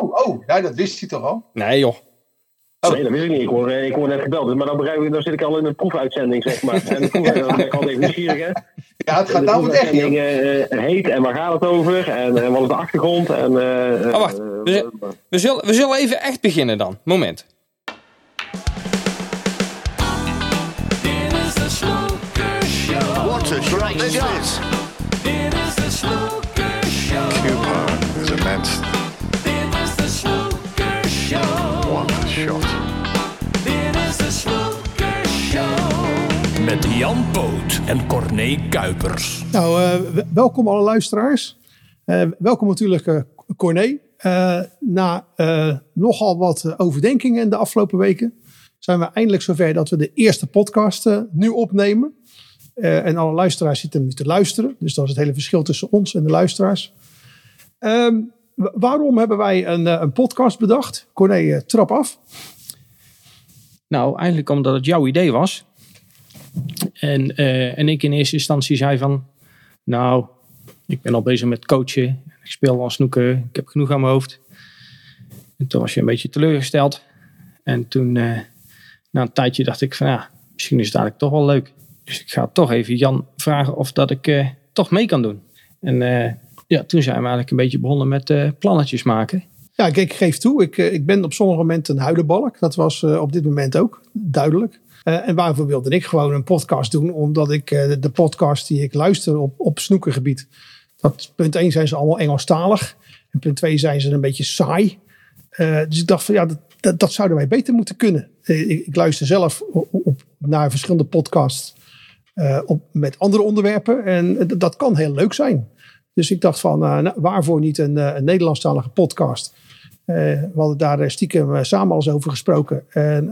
Oh, oh, nou, dat wist hij toch al? Nee joh. Oh. Nee, dat weet ik niet. Ik word, ik word net gebeld. Maar dan, begrijp ik, dan zit ik al in een proefuitzending, zeg maar. En dan, dan ben ik al even nieuwsgierig, hè? Ja, het gaat nou echt, joh. Uh, heet en waar gaat het over? En, en wat is de achtergrond? En, uh, oh, wacht. We, we, zullen, we zullen even echt beginnen dan. Moment. What a is this? Dit is Show. Coupon is immense. Met Jan Poot en Corné Kuipers. Nou, uh, welkom alle luisteraars. Uh, welkom natuurlijk uh, Corné. na nogal wat overdenkingen de afgelopen weken zijn we eindelijk zover dat we de eerste podcast nu opnemen. Uh, en alle luisteraars zitten nu te luisteren. Dus dat is het hele verschil tussen ons en de luisteraars. Um, waarom hebben wij een, een podcast bedacht? Corné, uh, trap af. Nou, eigenlijk omdat het jouw idee was. En, uh, en ik in eerste instantie zei van... Nou, ik ben al bezig met coachen. Ik speel al snoeken. Ik heb genoeg aan mijn hoofd. En toen was je een beetje teleurgesteld. En toen, na een tijdje dacht ik van... Ja, misschien is het eigenlijk toch wel leuk. Dus ik ga toch even Jan vragen of dat ik uh, toch mee kan doen. En ja, toen zijn we eigenlijk een beetje begonnen met plannetjes maken. Ja, ik, ik geef toe. Ik, ik ben op sommige momenten een huilenbalk. Dat was op dit moment ook duidelijk. En waarvoor wilde ik gewoon een podcast doen? Omdat ik de podcast die ik luister op, op snoekergebied. Dat punt 1 zijn ze allemaal Engelstalig. En punt 2 zijn ze een beetje saai. dus ik dacht van ja, dat, dat, zouden wij beter moeten kunnen. Ik, ik luister zelf op, naar verschillende podcasts. Op, met andere onderwerpen. En dat kan heel leuk zijn. Dus ik dacht van, nou, waarvoor niet een, een Nederlandstalige podcast? Uh, we hadden daar stiekem samen al eens over gesproken. En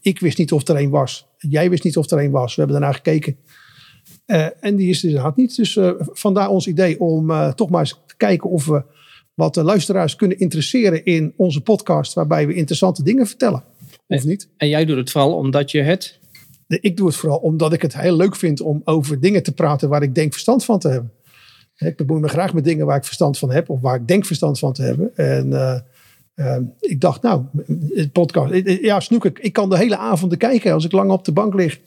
ik wist niet of er een was. Jij wist niet of er een was. We hebben daarna gekeken. en die is er inderdaad niet. Dus vandaar ons idee om toch maar eens te kijken of we wat de luisteraars kunnen interesseren in onze podcast. Waarbij we interessante dingen vertellen. Of niet? En jij doet het vooral omdat je het ik doe het vooral omdat ik het heel leuk vind om over dingen te praten waar ik denk verstand van te hebben. Ik bemoei me graag met dingen waar ik verstand van heb of waar ik denk verstand van te hebben. En uh, uh, ik dacht, nou, het podcast. Ja, snoek, ik kan de hele avond kijken. Als ik lang op de bank lig,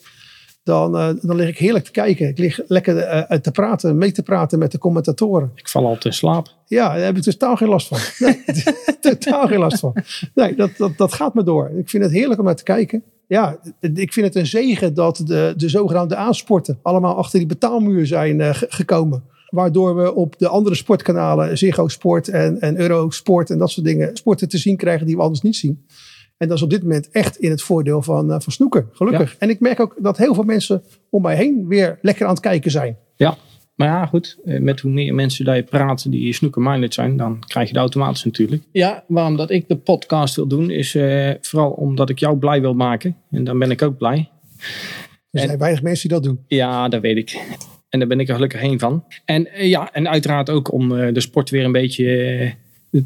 dan, uh, dan lig ik heerlijk te kijken. Ik lig lekker te praten, mee te praten met de commentatoren. Ik val altijd in slaap. Ja, daar heb ik totaal geen last van. Nee, totaal geen last van. Nee, dat, dat, dat gaat me door. Ik vind het heerlijk om naar te kijken ja, ik vind het een zegen dat de, de zogenaamde aansporten allemaal achter die betaalmuur zijn uh, gekomen. Waardoor we op de andere sportkanalen, Ziggo Sport en, en Eurosport en dat soort dingen, sporten te zien krijgen die we anders niet zien. En dat is op dit moment echt in het voordeel van, uh, van snoeker, gelukkig. Ja. En ik merk ook dat heel veel mensen om mij heen weer lekker aan het kijken zijn. Ja, maar ja, goed. Met hoe meer mensen daar je praat die snooker-minded zijn, dan krijg je de automatisch natuurlijk. Ja, waarom dat ik de podcast wil doen, is uh, vooral omdat ik jou blij wil maken. En dan ben ik ook blij. Er zijn en, weinig mensen die dat doen. Ja, dat weet ik. En daar ben ik er gelukkig heen van. En uh, ja, en uiteraard ook om uh, de sport weer een beetje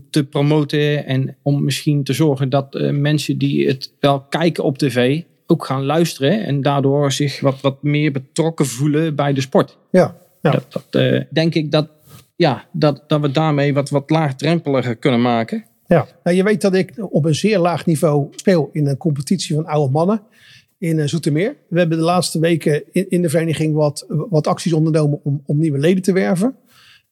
te promoten. En om misschien te zorgen dat mensen die het wel kijken op tv, ook gaan luisteren. En daardoor zich wat, wat meer betrokken voelen bij de sport. Ja. Ja. Dat, dat uh, denk ik dat, ja, dat, dat we daarmee wat, wat laagdrempeliger kunnen maken. Ja, nou, je weet dat ik op een zeer laag niveau speel in een competitie van oude mannen in uh, Zoetermeer. We hebben de laatste weken in, in de vereniging wat, wat acties ondernomen om, om nieuwe leden te werven.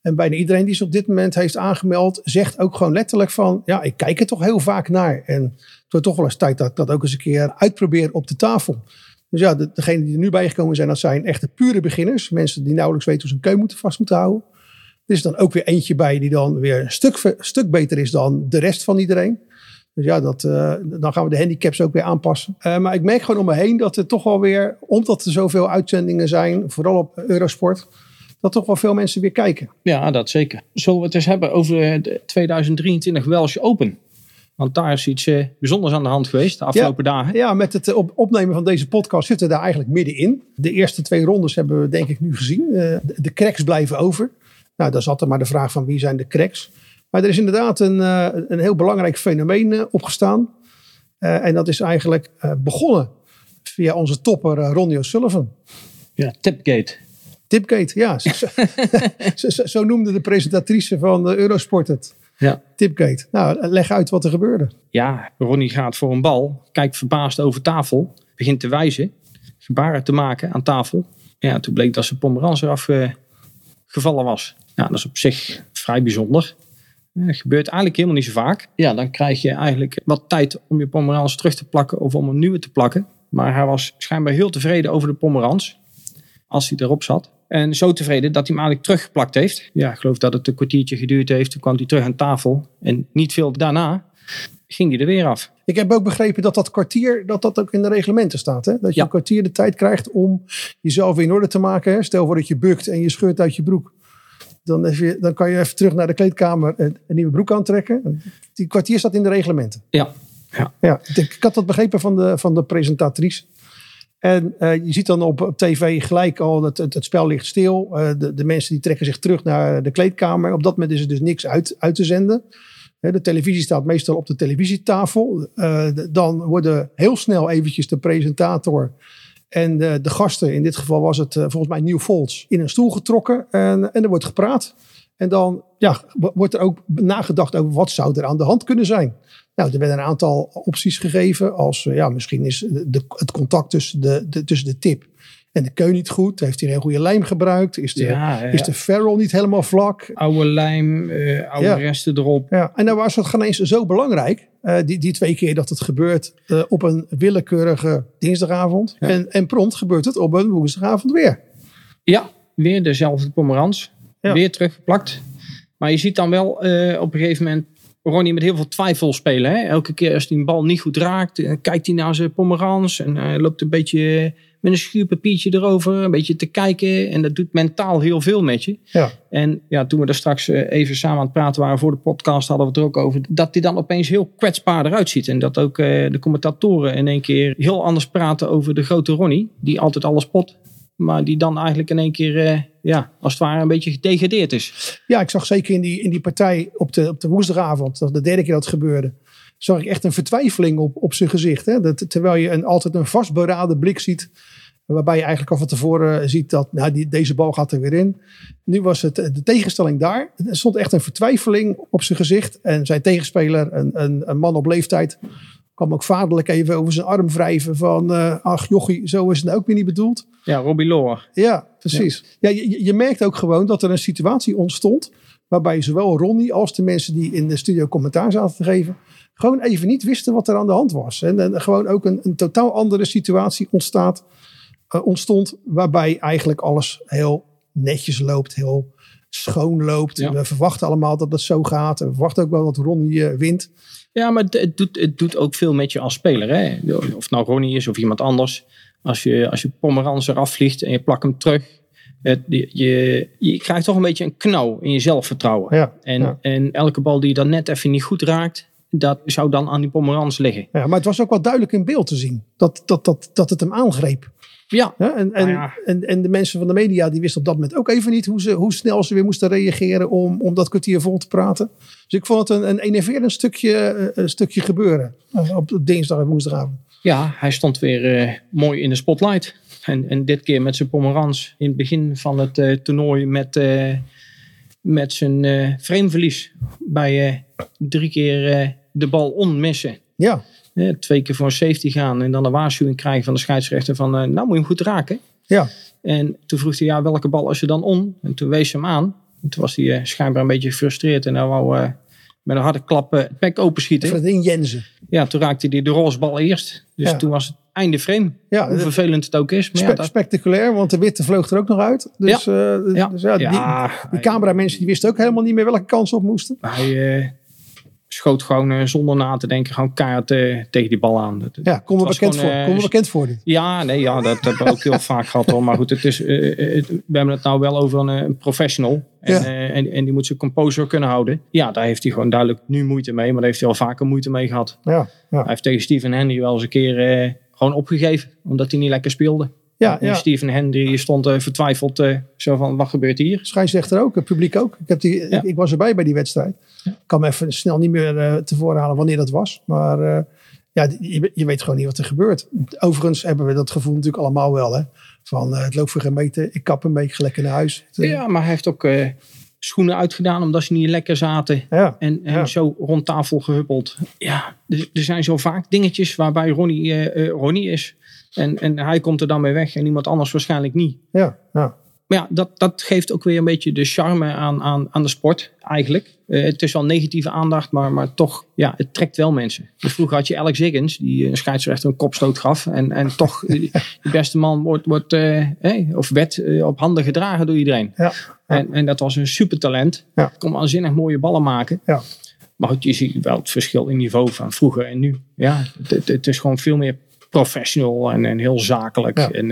En bijna iedereen die zich op dit moment heeft aangemeld, zegt ook gewoon letterlijk van, ja, ik kijk er toch heel vaak naar. En het wordt toch wel eens tijd dat ik dat ook eens een keer uitprobeer op de tafel. Dus ja, de, degenen die er nu bijgekomen zijn, dat zijn echte pure beginners. Mensen die nauwelijks weten hoe ze een keu moeten vast moeten houden. Er is dan ook weer eentje bij die dan weer een stuk, stuk beter is dan de rest van iedereen. Dus ja, dat, uh, dan gaan we de handicaps ook weer aanpassen. Uh, maar ik merk gewoon om me heen dat er toch wel weer, omdat er zoveel uitzendingen zijn, vooral op Eurosport, dat toch wel veel mensen weer kijken. Ja, dat zeker. Zullen we het eens hebben over de 2023 Welsh Open? Want daar is iets uh, bijzonders aan de hand geweest de afgelopen ja, dagen. Ja, met het op opnemen van deze podcast zitten we daar eigenlijk middenin. De eerste twee rondes hebben we denk ik nu gezien. De, de cracks blijven over. Nou, dan zat er maar de vraag van wie zijn de cracks. Maar er is inderdaad een, uh, een heel belangrijk fenomeen opgestaan. en dat is eigenlijk begonnen via onze topper Ronnie O'Sullivan. Ja, Tipgate. Tipgate, ja. zo, zo, zo, noemde de presentatrice van Eurosport het. Ja. Tipgate. Nou, leg uit wat er gebeurde. Ja, Ronnie gaat voor een bal, kijkt verbaasd over tafel, begint te wijzen, gebaren te maken aan tafel. Ja, toen bleek dat zijn pomerans eraf eh, gevallen was. Ja, dat is op zich vrij bijzonder. Eh, Dat gebeurt eigenlijk helemaal niet zo vaak. Ja, dan krijg je eigenlijk wat tijd om je pomerans terug te plakken of om een nieuwe te plakken. Maar hij was schijnbaar heel tevreden over de pomerans, als hij erop zat. En zo tevreden dat hij hem eigenlijk teruggeplakt heeft. Ja, ik geloof dat het een kwartiertje geduurd heeft. Toen kwam hij terug aan tafel. En niet veel daarna ging hij er weer af. Ik heb ook begrepen dat dat kwartier, dat dat ook in de reglementen staat. Hè? Dat je Ja. een kwartier de tijd krijgt om jezelf in orde te maken. Hè? Stel voor dat je bukt en je scheurt uit je broek. Dan, je, dan kan je even terug naar de kleedkamer en een nieuwe broek aantrekken. Die kwartier staat in de reglementen. Ja, ja. Ja, ik, had dat begrepen van de, van de presentatrice. En eh, je ziet dan op, op tv gelijk al dat het, het spel ligt stil. Eh, de, de mensen die trekken zich terug naar de kleedkamer. Op dat moment is er dus niks uit, uit te zenden. De televisie staat meestal op de televisietafel. Eh, dan worden heel snel eventjes de presentator en de, de gasten, in dit geval was het eh, volgens mij Nieuw Volts, in een stoel getrokken. En, en er wordt gepraat. En dan ja, wo- wordt er ook nagedacht over wat zou er aan de hand kunnen zijn. Nou, er werden een aantal opties gegeven. Als eh, ja, misschien is het contact tussen de, tussen de tip en de keu niet goed. Heeft hij een goede lijm gebruikt? Is de, Ja, ja. is de ferrule niet helemaal vlak? Oude lijm, eh, oude Ja. resten erop. Ja, en dan was het geen eens zo belangrijk. eh, die, die twee keer dat het gebeurt eh, op een willekeurige dinsdagavond. En, en prompt gebeurt het op een woensdagavond weer. Ja, weer dezelfde pomerans. Weer teruggeplakt. Maar je ziet dan wel op een gegeven moment Ronnie met heel veel twijfel spelen. Hè? Elke keer als hij een bal niet goed raakt, kijkt hij naar zijn pomerans. En hij loopt een beetje met een schuurpapiertje erover. Een beetje te kijken. En dat doet mentaal heel veel met je. Ja. En ja, toen we daar straks eh, even samen aan het praten waren voor de podcast, hadden we het er ook over. Dat hij dan opeens heel kwetsbaar eruit ziet. En dat ook eh, de commentatoren in één keer heel anders praten over de grote Ronnie. Die altijd alles pot. Maar die dan eigenlijk in één keer, eh, ja, als het ware een beetje gedegradeerd is. Ja, ik zag zeker in die, in die partij op de, op de woensdagavond, dat de derde keer dat het gebeurde, zag ik echt een vertwijfeling op, op zijn gezicht. Hè? Dat, terwijl je een, altijd een vastberaden blik ziet, waarbij je eigenlijk al van tevoren ziet dat nou, die, deze bal gaat er weer in. Nu was het eh, de tegenstelling daar. Er stond echt een vertwijfeling op zijn gezicht. En zijn tegenspeler, een, een, een man op leeftijd, kwam ook vaderlijk even over zijn arm wrijven van, eh, ach jochie, zo is het nou ook weer niet bedoeld. Ja, Robbie Loor. Ja, precies. Ja. je, je merkt ook gewoon dat er een situatie ontstond. waarbij zowel Ronnie als de mensen die in de studio commentaar zaten te geven. Gewoon even niet wisten wat er aan de hand was. En, en gewoon ook een, een totaal andere situatie ontstaat, eh, ontstond. waarbij eigenlijk alles heel netjes loopt, heel schoon loopt. Ja. We verwachten allemaal dat het zo gaat. We verwachten ook wel dat Ronnie eh, wint. Ja, maar het, doet, het doet ook veel met je als speler. Hè? Of het nou Ronnie is of iemand anders. Als je, als je Pomerans eraf vliegt en je plakt hem terug. Het, je, je, je krijgt toch een beetje een knauw in je zelfvertrouwen. Ja, En, ja. en elke bal die je dan net even niet goed raakt. Dat zou dan aan die Pomerans liggen. Ja, maar het was ook wel duidelijk in beeld te zien dat, dat, dat, dat het hem aangreep. Ja, Ja, en, en, Nou ja. en, en de mensen van de media die wisten op dat moment ook even niet hoe, ze, hoe snel ze weer moesten reageren om, om dat kwartier vol te praten. Dus ik vond het een, een enerverend stukje, eh, een stukje gebeuren eh, op dinsdag en woensdagavond. Ja, hij stond weer eh, mooi in de spotlight. En, en dit keer met zijn Pomerans in het begin van het toernooi met, met zijn eh frameverlies. Bij eh, drie keer eh, de bal onmissen. Ja, twee keer voor een safety gaan en dan een waarschuwing krijgen van de scheidsrechter van nou moet je hem goed raken. ja, En toen vroeg hij ja welke bal is er dan on? En toen wees ze hem aan. En toen was hij schijnbaar een beetje gefrustreerd en hij wou met een harde klap het bek openschieten. Fredin Jensen. Ja, toen raakte hij de roze bal eerst. Dus Ja. toen was het einde frame. Ja, Hoe dat- vervelend het ook is. Maar ja, dat, spectaculair, want de witte vloog er ook nog uit. Dus ja, ja, dus ja, die, ja, die cameramensen die wisten ook helemaal niet meer welke kans op moesten. hij eh, schoot gewoon eh, zonder na te denken gewoon keihard eh, tegen die bal aan. Dat- Ja, kom er bekend, gewoon, voor, eh, kom er bekend voor dit. Ja, nee, ja, dat hebben we ook heel vaak gehad hoor. Maar goed, het is, eh, eh, het- we hebben het nou wel over een, eh, een professional. En, Ja. eh, en, en die moet zijn composure kunnen houden. Ja, daar heeft hij gewoon duidelijk nu moeite mee. Maar daar heeft hij al vaker moeite mee gehad. Ja, ja. Hij heeft tegen Steven Henry wel eens een keer eh, gewoon opgegeven. Omdat hij niet lekker speelde. Ja, ja. Steven Henry stond eh, vertwijfeld eh, zo van, wat gebeurt hier? Scheidsrechter ook, het publiek ook. Ik, heb die, Ja. ik, ik was erbij bij die wedstrijd. Ik kan me even snel niet meer eh, tevoren halen wanneer dat was. Maar ja, je, je weet gewoon niet wat er gebeurt. Overigens hebben we dat gevoel natuurlijk allemaal wel. Hè? Van het loopt voor geen meter, ik kap een beetje lekker naar huis. Ja, maar hij heeft ook schoenen uitgedaan omdat ze niet lekker zaten. Ja, En, en Ja. zo rond tafel gehuppeld. Ja, er, er zijn zo vaak dingetjes waarbij Ronnie, eh, Ronnie is. En, en hij komt er dan mee weg en iemand anders waarschijnlijk niet. ja, ja. Maar ja, dat, dat geeft ook weer een beetje de charme aan, aan, aan de sport eigenlijk. Eh, het is wel negatieve aandacht, maar, maar toch, ja, het trekt wel mensen. Dus vroeger had je Alex Higgins, die een scheidsrechter een kopstoot gaf. En, en toch, de beste man wordt, wordt eh, eh, of werd op handen gedragen door iedereen. Ja. En, en dat was een supertalent. Ja. Kon waanzinnig mooie ballen maken. Ja. Maar goed, je ziet wel het verschil in niveau van vroeger en nu. Ja, het, is gewoon veel meer professional en, en heel zakelijk. En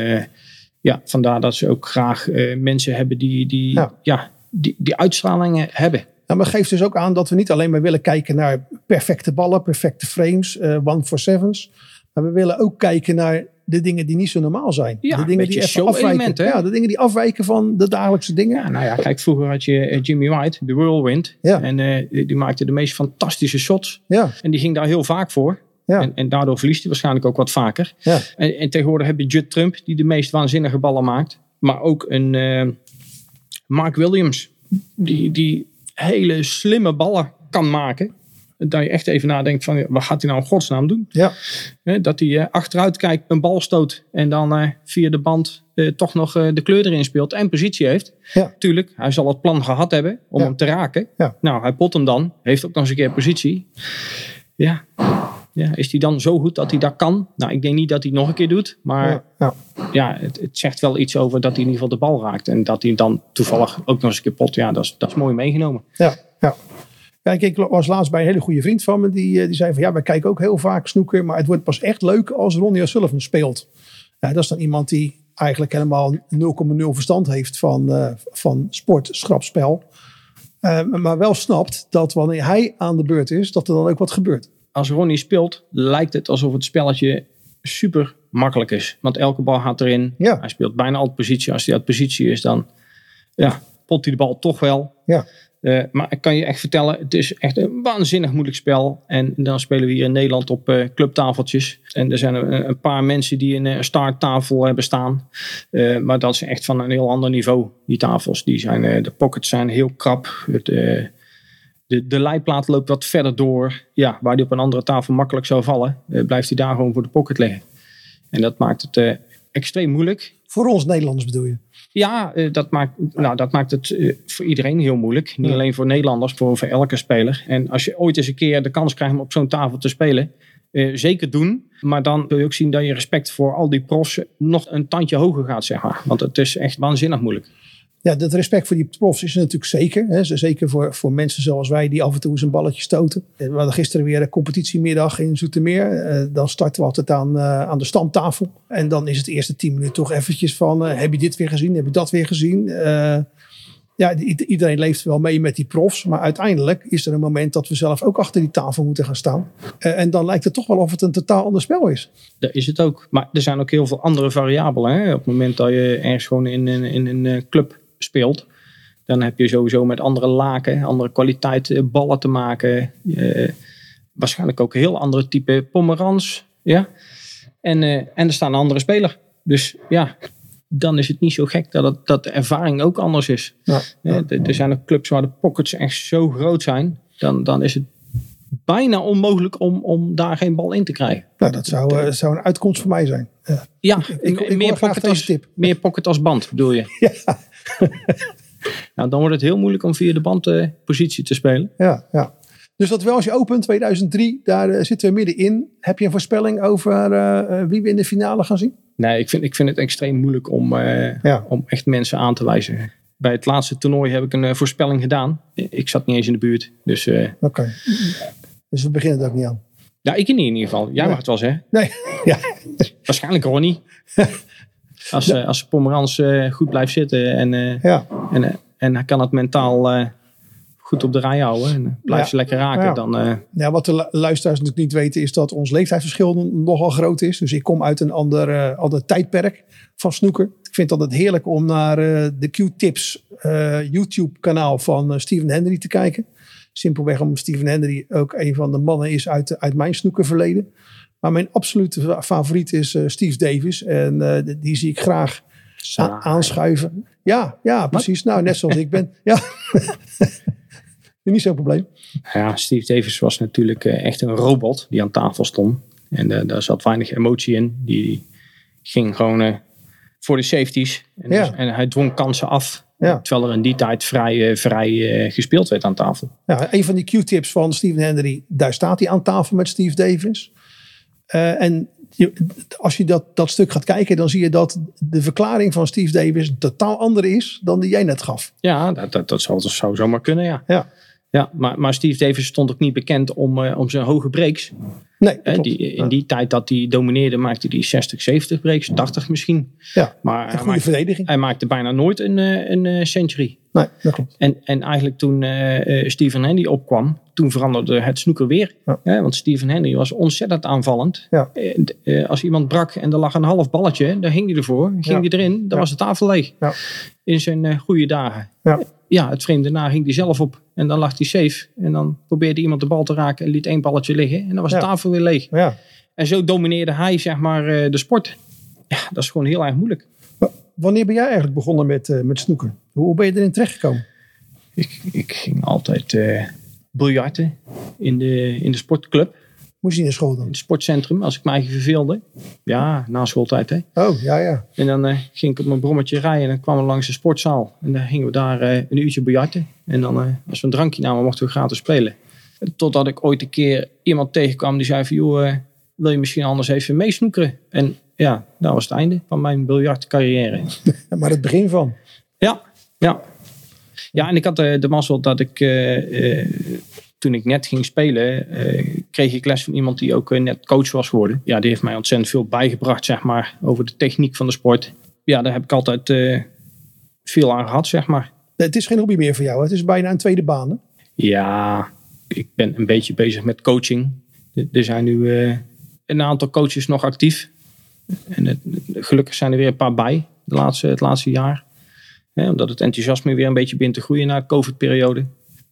ja, vandaar dat ze ook graag eh, mensen hebben die, die, Ja. ja. die, die uitstralingen hebben. Nou, maar geeft dus ook aan dat we niet alleen maar willen kijken naar perfecte ballen, perfecte frames, eh one for sevens. Maar we willen ook kijken naar de dingen die niet zo normaal zijn. Ja, de dingen die even afwijken. hè? Ja, de dingen die afwijken van de dagelijkse dingen. Ja, nou ja, kijk, vroeger had je eh, Jimmy White, de Whirlwind. Ja. En eh, die die maakte de meest fantastische shots. Ja, En die ging daar heel vaak voor. Ja, En, en daardoor verliest hij waarschijnlijk ook wat vaker. ja. En, en tegenwoordig heb je Judd Trump, die de meest waanzinnige ballen maakt. Maar ook een eh, Mark Williams, die, die hele slimme ballen kan maken. Dat je echt even nadenkt van, wat gaat hij nou in godsnaam doen? ja. Dat hij eh, achteruit kijkt, een bal stoot. En dan eh, via de band toch nog de kleur erin speelt en positie heeft. Ja. Tuurlijk, hij zal het plan gehad hebben om Ja. hem te raken. Nou, hij pot hem dan. Heeft ook nog eens een keer positie. Ja. Ja, is hij dan zo goed dat hij dat kan? Nou, ik denk niet dat hij het nog een keer doet. Maar ja, ja. ja, het, het zegt wel iets over dat hij in ieder geval de bal raakt. En dat hij dan toevallig ook nog eens een keer pot. Ja, dat is, dat is mooi meegenomen. Ja, ja. Kijk, ik was laatst bij een hele goede vriend van me. Die, eh, die zei van ja, wij kijken ook heel vaak snoeker. Maar het wordt pas echt leuk als Ronnie O'Sullivan speelt. Ja, dat is dan iemand die eigenlijk helemaal 0,0 verstand heeft van, eh, van sport, schrapspel. Eh, maar wel snapt dat wanneer hij aan de beurt is, dat er dan ook wat gebeurt. Als Ronnie speelt, lijkt het alsof het spelletje super makkelijk is. Want elke bal gaat erin. Ja. Hij speelt bijna altijd positie. Als hij uit positie is, dan ja, pot hij de bal toch wel. Ja, Eh, maar ik kan je echt vertellen, het is echt een waanzinnig moeilijk spel. En dan spelen we hier in Nederland op eh, clubtafeltjes. En er zijn een, een paar mensen die een, eh, starttafel hebben staan. Eh, maar dat is echt van een heel ander niveau. Die tafels, die zijn, eh, de pockets zijn heel krap. Het, eh, de, de leiplaat loopt wat verder door. Ja, waar die op een andere tafel makkelijk zou vallen, eh, blijft hij daar gewoon voor de pocket liggen. En dat maakt het eh, extreem moeilijk. voor ons Nederlanders bedoel je. Ja, eh, dat, maakt, nou, dat maakt het voor iedereen heel moeilijk. Niet Ja. alleen voor Nederlanders, voor, voor elke speler. En als je ooit eens een keer de kans krijgt om op zo'n tafel te spelen, eh, zeker doen. Maar dan wil je ook zien dat je respect voor al die profs nog een tandje hoger gaat, zeg maar. Want het is echt waanzinnig moeilijk. Ja, dat respect voor die profs is natuurlijk zeker. Hè. Zeker voor, voor mensen zoals wij die af en toe eens een balletje stoten. Eh, We hadden gisteren weer een competitiemiddag in Zoetermeer. Eh, dan starten we altijd aan, eh, aan de stamtafel. En dan is het eerste tien minuten toch eventjes van... heb je dit weer gezien? Heb je dat weer gezien? Ja, iedereen leeft wel mee met die profs. Maar uiteindelijk is er een moment dat we zelf ook achter die tafel moeten gaan staan. En dan lijkt het toch wel of het een totaal ander spel is. Dat is het ook. Maar er zijn ook heel veel andere variabelen. Hè? Op het moment dat je ergens gewoon in, een- in een club speelt. Dan heb je sowieso met andere laken, andere kwaliteit eh, ballen te maken. Eh, waarschijnlijk ook heel andere type pomerans. Ja? En, eh, en er staat een andere speler. Dus ja, dan is het niet zo gek dat, het, dat de ervaring ook anders is. Ja, Ja, er- er zijn ook clubs waar de pockets echt zo groot zijn. Dan, dan is het bijna onmogelijk om, om daar geen bal in te krijgen. Nou, dat zou, zou een uitkomst voor mij zijn. Ja. Ja, ik hoor meer, pocket als, tip. meer pocket als band bedoel je? Ja. nou, dan wordt het heel moeilijk om via de band eh, positie te spelen. Ja, ja. Dus dat wel als je opent 2003, daar eh, zitten we middenin. Heb je een voorspelling over eh, eh, wie we in de finale gaan zien? Nee, ik vind, ik vind het extreem moeilijk om, Ja. om echt mensen aan te wijzen. Bij het laatste toernooi heb ik een voorspelling gedaan. Ik zat niet eens in de buurt. Dus Oké. Dus we beginnen er ook niet aan. ja, ik niet in ieder geval. Jij Nee. mag het wel zeggen. Nee, ja. Waarschijnlijk Ronnie. Als, eh, als Pomerans eh, goed blijft zitten en, eh, ja. en, en hij kan het mentaal goed op de rij houden. En blijft Ja. ze lekker raken. Ja. Dan, Ja, wat de lu- luisteraars natuurlijk niet weten is dat ons leeftijdsverschil nogal groot is. Dus ik kom uit een ander, ander tijdperk van snoeker. Ik vind het altijd heerlijk om naar de Q-tips YouTube kanaal van Steven Henry te kijken. Simpelweg omdat Steven Henry ook een van de mannen is uit, uit mijn snoekerverleden. Maar mijn absolute fa- favoriet is eh, Steve Davis. En eh, die zie ik graag aanschuiven. Ja, ja, precies. Nou, net zoals ik ben. Ja. Niet zo'n probleem. Ja, Steve Davis was natuurlijk eh, echt een robot die aan tafel stond. En daar zat weinig emotie in. Die ging gewoon voor de safeties. En, Ja. dus- en hij dwong kansen af. Ja. Terwijl er in die tijd vrij, vrij gespeeld werd aan tafel. Ja, een van die Q-tips van Steven Henry, daar staat hij aan tafel met Steve Davis. Eh, en je, als je dat, dat stuk gaat kijken, dan zie je dat de verklaring van Steve Davis een totaal andere is dan die jij net gaf. Ja, dat, dat, dat, zou, dat zou zomaar kunnen, ja. Ja, ja maar, maar Steve Davis stond ook niet bekend om, eh, om zijn hoge breaks. nee, die, in die tijd dat hij domineerde, maakte hij 60, 70 breaks, 80 misschien. ja, Maar een hij goede maakte, verdediging. hij maakte bijna nooit een, eh, een century. Nee, dat klopt. En, en eigenlijk toen eh, Stephen Henry opkwam, toen veranderde het snoeker weer. Ja. Hè, want Stephen Henry was ontzettend aanvallend. Ja. Eh, als iemand brak en er lag een half balletje, dan ging hij ervoor. Ging Ja. hij erin, dan was de tafel leeg. Ja. In zijn goede dagen. Ja. Ja, het vreemde daarna ging hij zelf op. En dan lag hij safe. En dan probeerde iemand de bal te raken en liet één balletje liggen. En dan was de tafel weer leeg. Ja. En zo domineerde hij zeg maar de sport. Ja, dat is gewoon heel erg moeilijk. Wanneer ben jij eigenlijk begonnen met, met snoeken? Hoe, ben je erin terechtgekomen? Ik, ik ging altijd eh biljarten in de, in de sportclub. Moest je in de school in dan? het sportcentrum als ik mij verveelde. Ja, na schooltijd hè. Oh, ja, ja. En dan eh, ging ik op mijn brommetje rijden en dan kwamen we langs de sportzaal. En dan gingen we daar eh, een uurtje biljarten. En dan eh, als we een drankje namen mochten we gratis spelen. Totdat ik ooit een keer iemand tegenkwam die zei van joh, wil je misschien anders even meesnoekeren? En ja, dat was het einde van mijn biljartcarrière. Maar het begin van. Ja, ja. Ja, en ik had eh, de mazzel dat ik eh, eh, toen ik net ging spelen, kreeg ik les van iemand die ook net coach was geworden. Ja, die heeft mij ontzettend veel bijgebracht, zeg maar, over de techniek van de sport. Ja, daar heb ik altijd veel aan gehad, zeg maar. Het is geen hobby meer voor jou. hè? Het is bijna een tweede baan. Hè? Ja, ik ben een beetje bezig met coaching. Er- zijn nu een aantal coaches nog actief. En het, gelukkig zijn er weer een paar bij de laatste, het laatste jaar. Hè, omdat het enthousiasme weer een beetje begint te groeien na de COVID-periode.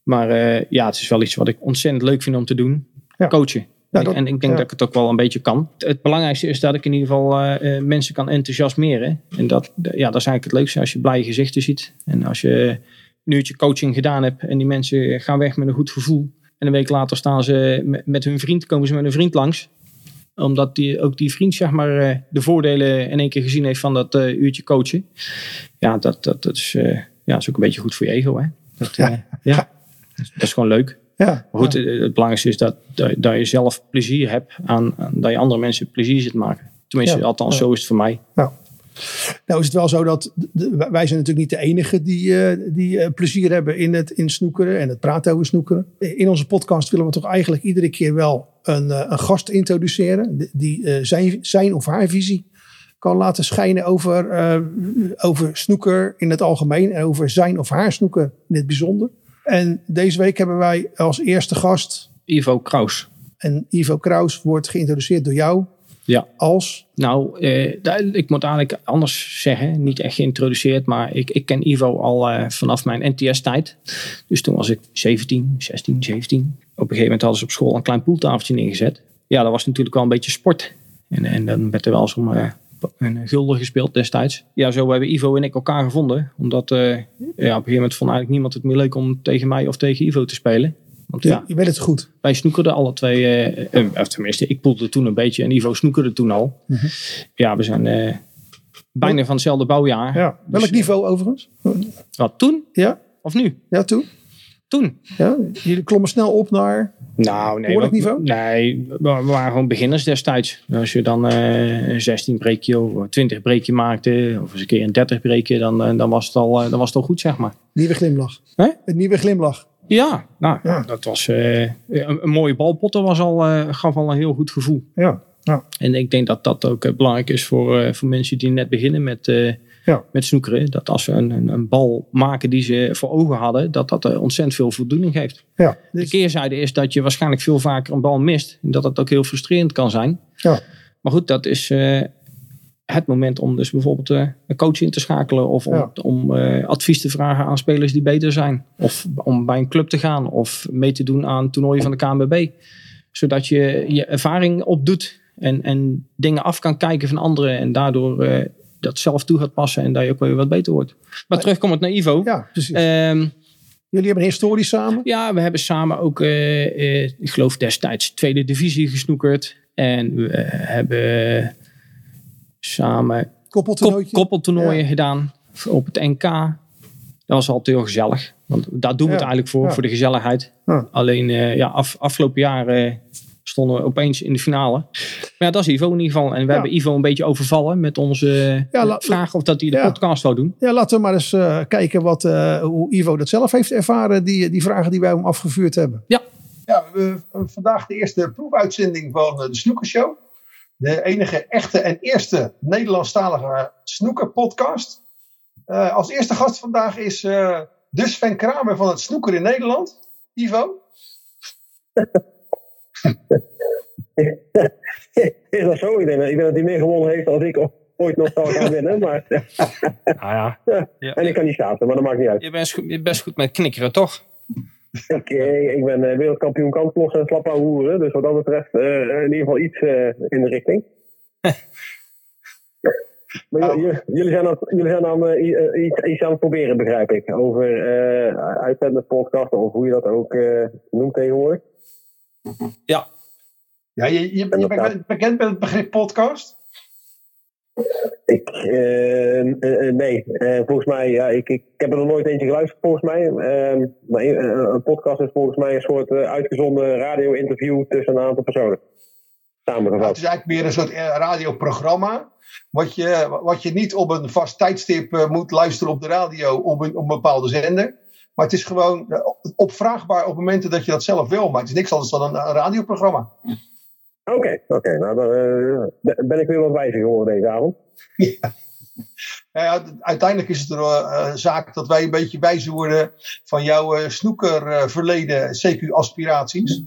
Maar eh, ja, het is wel iets wat ik ontzettend leuk vind om te doen. Ja. Coachen. Ja, dat- en ik denk ja. dat ik het ook wel een beetje kan. Het belangrijkste is dat ik in ieder geval eh, eh, mensen kan enthousiasmeren. En dat, ja, dat is eigenlijk het leukste als je blije gezichten ziet. En als je een uurtje coaching gedaan hebt en die mensen gaan weg met een goed gevoel. En een week later staan ze met, met hun vriend, komen ze met een vriend langs. Omdat die, ook die vriend zeg maar, eh, de voordelen in één keer gezien heeft van dat eh, uurtje coachen. Ja, dat, dat, dat, is, eh, ja, is ook een beetje goed voor je ego. Hè? Dat, eh, ja. dat is gewoon leuk. Ja. Maar goed, het belangrijkste is dat, dat, dat je zelf plezier hebt aan, dat je andere mensen plezier zit maken. Tenminste, Ja. althans, Ja. zo is het voor mij. Nou is het wel zo dat de- wij zijn natuurlijk niet de enige die, eh, die eh, plezier hebben in het in snoekeren en het praten over snoekeren. In onze podcast willen we toch eigenlijk iedere keer wel een, eh, een gast introduceren die- zijn, zijn of haar visie kan laten schijnen over, over snoeker in het algemeen en over zijn of haar snoeker in het bijzonder. En deze week hebben wij als eerste gast, Ivo Kraus. en Ivo Kraus wordt geïntroduceerd door jou Ja. als Nou, eh, ik moet eigenlijk anders zeggen. Niet echt geïntroduceerd, maar ik, ik ken Ivo al eh, vanaf mijn NTS-tijd. Dus toen was ik 17, 16, 17. Op een gegeven moment hadden ze op school een klein poeltafeltje neergezet. Ja, dat was natuurlijk wel een beetje sport. En, en dan werd er wel eens om eh, een gulden gespeeld destijds. Ja, zo hebben Ivo en ik elkaar gevonden. Omdat eh, ja, op een gegeven moment vond eigenlijk niemand het meer leuk om tegen mij of tegen Ivo te spelen. Want ja, je weet het goed. wij snoekerden alle twee. eh, eh, of tenminste, ik poelde toen een beetje en Ivo snoekerde toen al. Mhm. Ja, we zijn eh, bijna van hetzelfde bouwjaar. Ja. Welk Dus, niveau overigens? Wat, toen Ja, of nu? ja toen. Toen. Ja, jullie klommen snel op naar. Nou, nee. Behoorlijk niveau? Nee, we, waren gewoon beginners destijds. Als je dan eh, een 16 breekje of 20 breekje maakte, of eens een keer een 30 breekje, dan, eh, dan, was, het al, eh, dan was het al goed, zeg maar. Nieuwe glimlach. Hè? Een nieuwe glimlach. Ja, nou, Ja. dat was eh, een, een mooie balpotten was al, eh, gaf al een heel goed gevoel. Ja. ja. En ik denk dat dat ook eh, belangrijk is voor, eh, voor mensen die net beginnen met, eh, Ja. met snoekeren. Dat als ze een, een, een bal maken die ze voor ogen hadden, dat dat eh, ontzettend veel voldoening geeft. ja. De keerzijde is dat je waarschijnlijk veel vaker een bal mist. En dat dat ook heel frustrerend kan zijn. ja. Maar goed, dat is eh, het moment om dus bijvoorbeeld eh, een coach in te schakelen. Of om, Ja. om eh, advies te vragen aan spelers die beter zijn. Of om bij een club te gaan. Of mee te doen aan toernooien van de KNBB. Zodat je je ervaring opdoet. En, en dingen af kan kijken van anderen. En daardoor eh, dat zelf toe gaat passen en dat je ook weer wat beter wordt. Maar terugkomend naar Ivo. Ja, precies. Ehm, Jullie hebben een historie samen. ja, we hebben samen ook, ik geloof destijds, tweede divisie gesnoekerd. En we hebben samen koppeltoernooien Ja. gedaan op het NK. Dat was altijd heel gezellig. Want daar doen we het Ja, eigenlijk voor, ja. voor de gezelligheid. Ja. Alleen eh, ja, af, afgelopen jaar eh, stonden we opeens in de finale. Maar ja, dat is Ivo in ieder geval. En we Ja. hebben Ivo een beetje overvallen met onze Ja, la- vraag of dat hij de Ja. podcast wou doen. Ja, laten we maar eens eh, kijken wat, eh, hoe Ivo dat zelf heeft ervaren. Die, die vragen die wij hem afgevuurd hebben. Ja, we hebben vandaag de eerste proefuitzending van eh, de Snoekershow. De enige echte en eerste Nederlandstalige snoekerpodcast. Eh als eerste gast vandaag is eh de Sven Kramer van het snoeker in Nederland. Ivo. Is dat zo? Ik denk, dat- ik denk dat hij meer gewonnen heeft dan ik ooit nog zou gaan winnen. Maar, Nou ja, en ik kan niet schaatsen, maar dat maakt niet uit. je bent je bent best goed met knikkeren, toch? Ik, eh, ik ben eh, wereldkampioen kantlossen en slap aan hoeren. Dus wat dat betreft eh, in ieder geval iets eh, in de richting. Maar jullie zijn aan, jullie zijn aan eh, eh, iets, iets aan het proberen, begrijp ik. Over eh uitzendende podcasten of hoe je dat ook eh, noemt tegenwoordig. Ja. Ja, je, je, je bent bekend met het begrip podcast. Ik, eh, eh, nee, Eh, volgens mij, ja, ik, ik, heb er nog nooit eentje geluisterd volgens mij. Ehm, maar een podcast is volgens mij een soort uitgezonden radio-interview tussen een aantal personen. Nou, Samengevat. het is eigenlijk meer een soort radioprogramma. Wat je, wat je niet op een vast tijdstip moet luisteren op de radio op een, op een bepaalde zender. Maar het is gewoon opvraagbaar op momenten dat je dat zelf wil. Maar het is niks anders dan een, een radioprogramma. Oké, oké. nou, dan ben- ben ik weer wat wijzer geworden deze avond. Nou ja, uiteindelijk is het eh, zaak dat wij een beetje wijzer worden van jouw eh, snoekerverleden, CQ-aspiraties.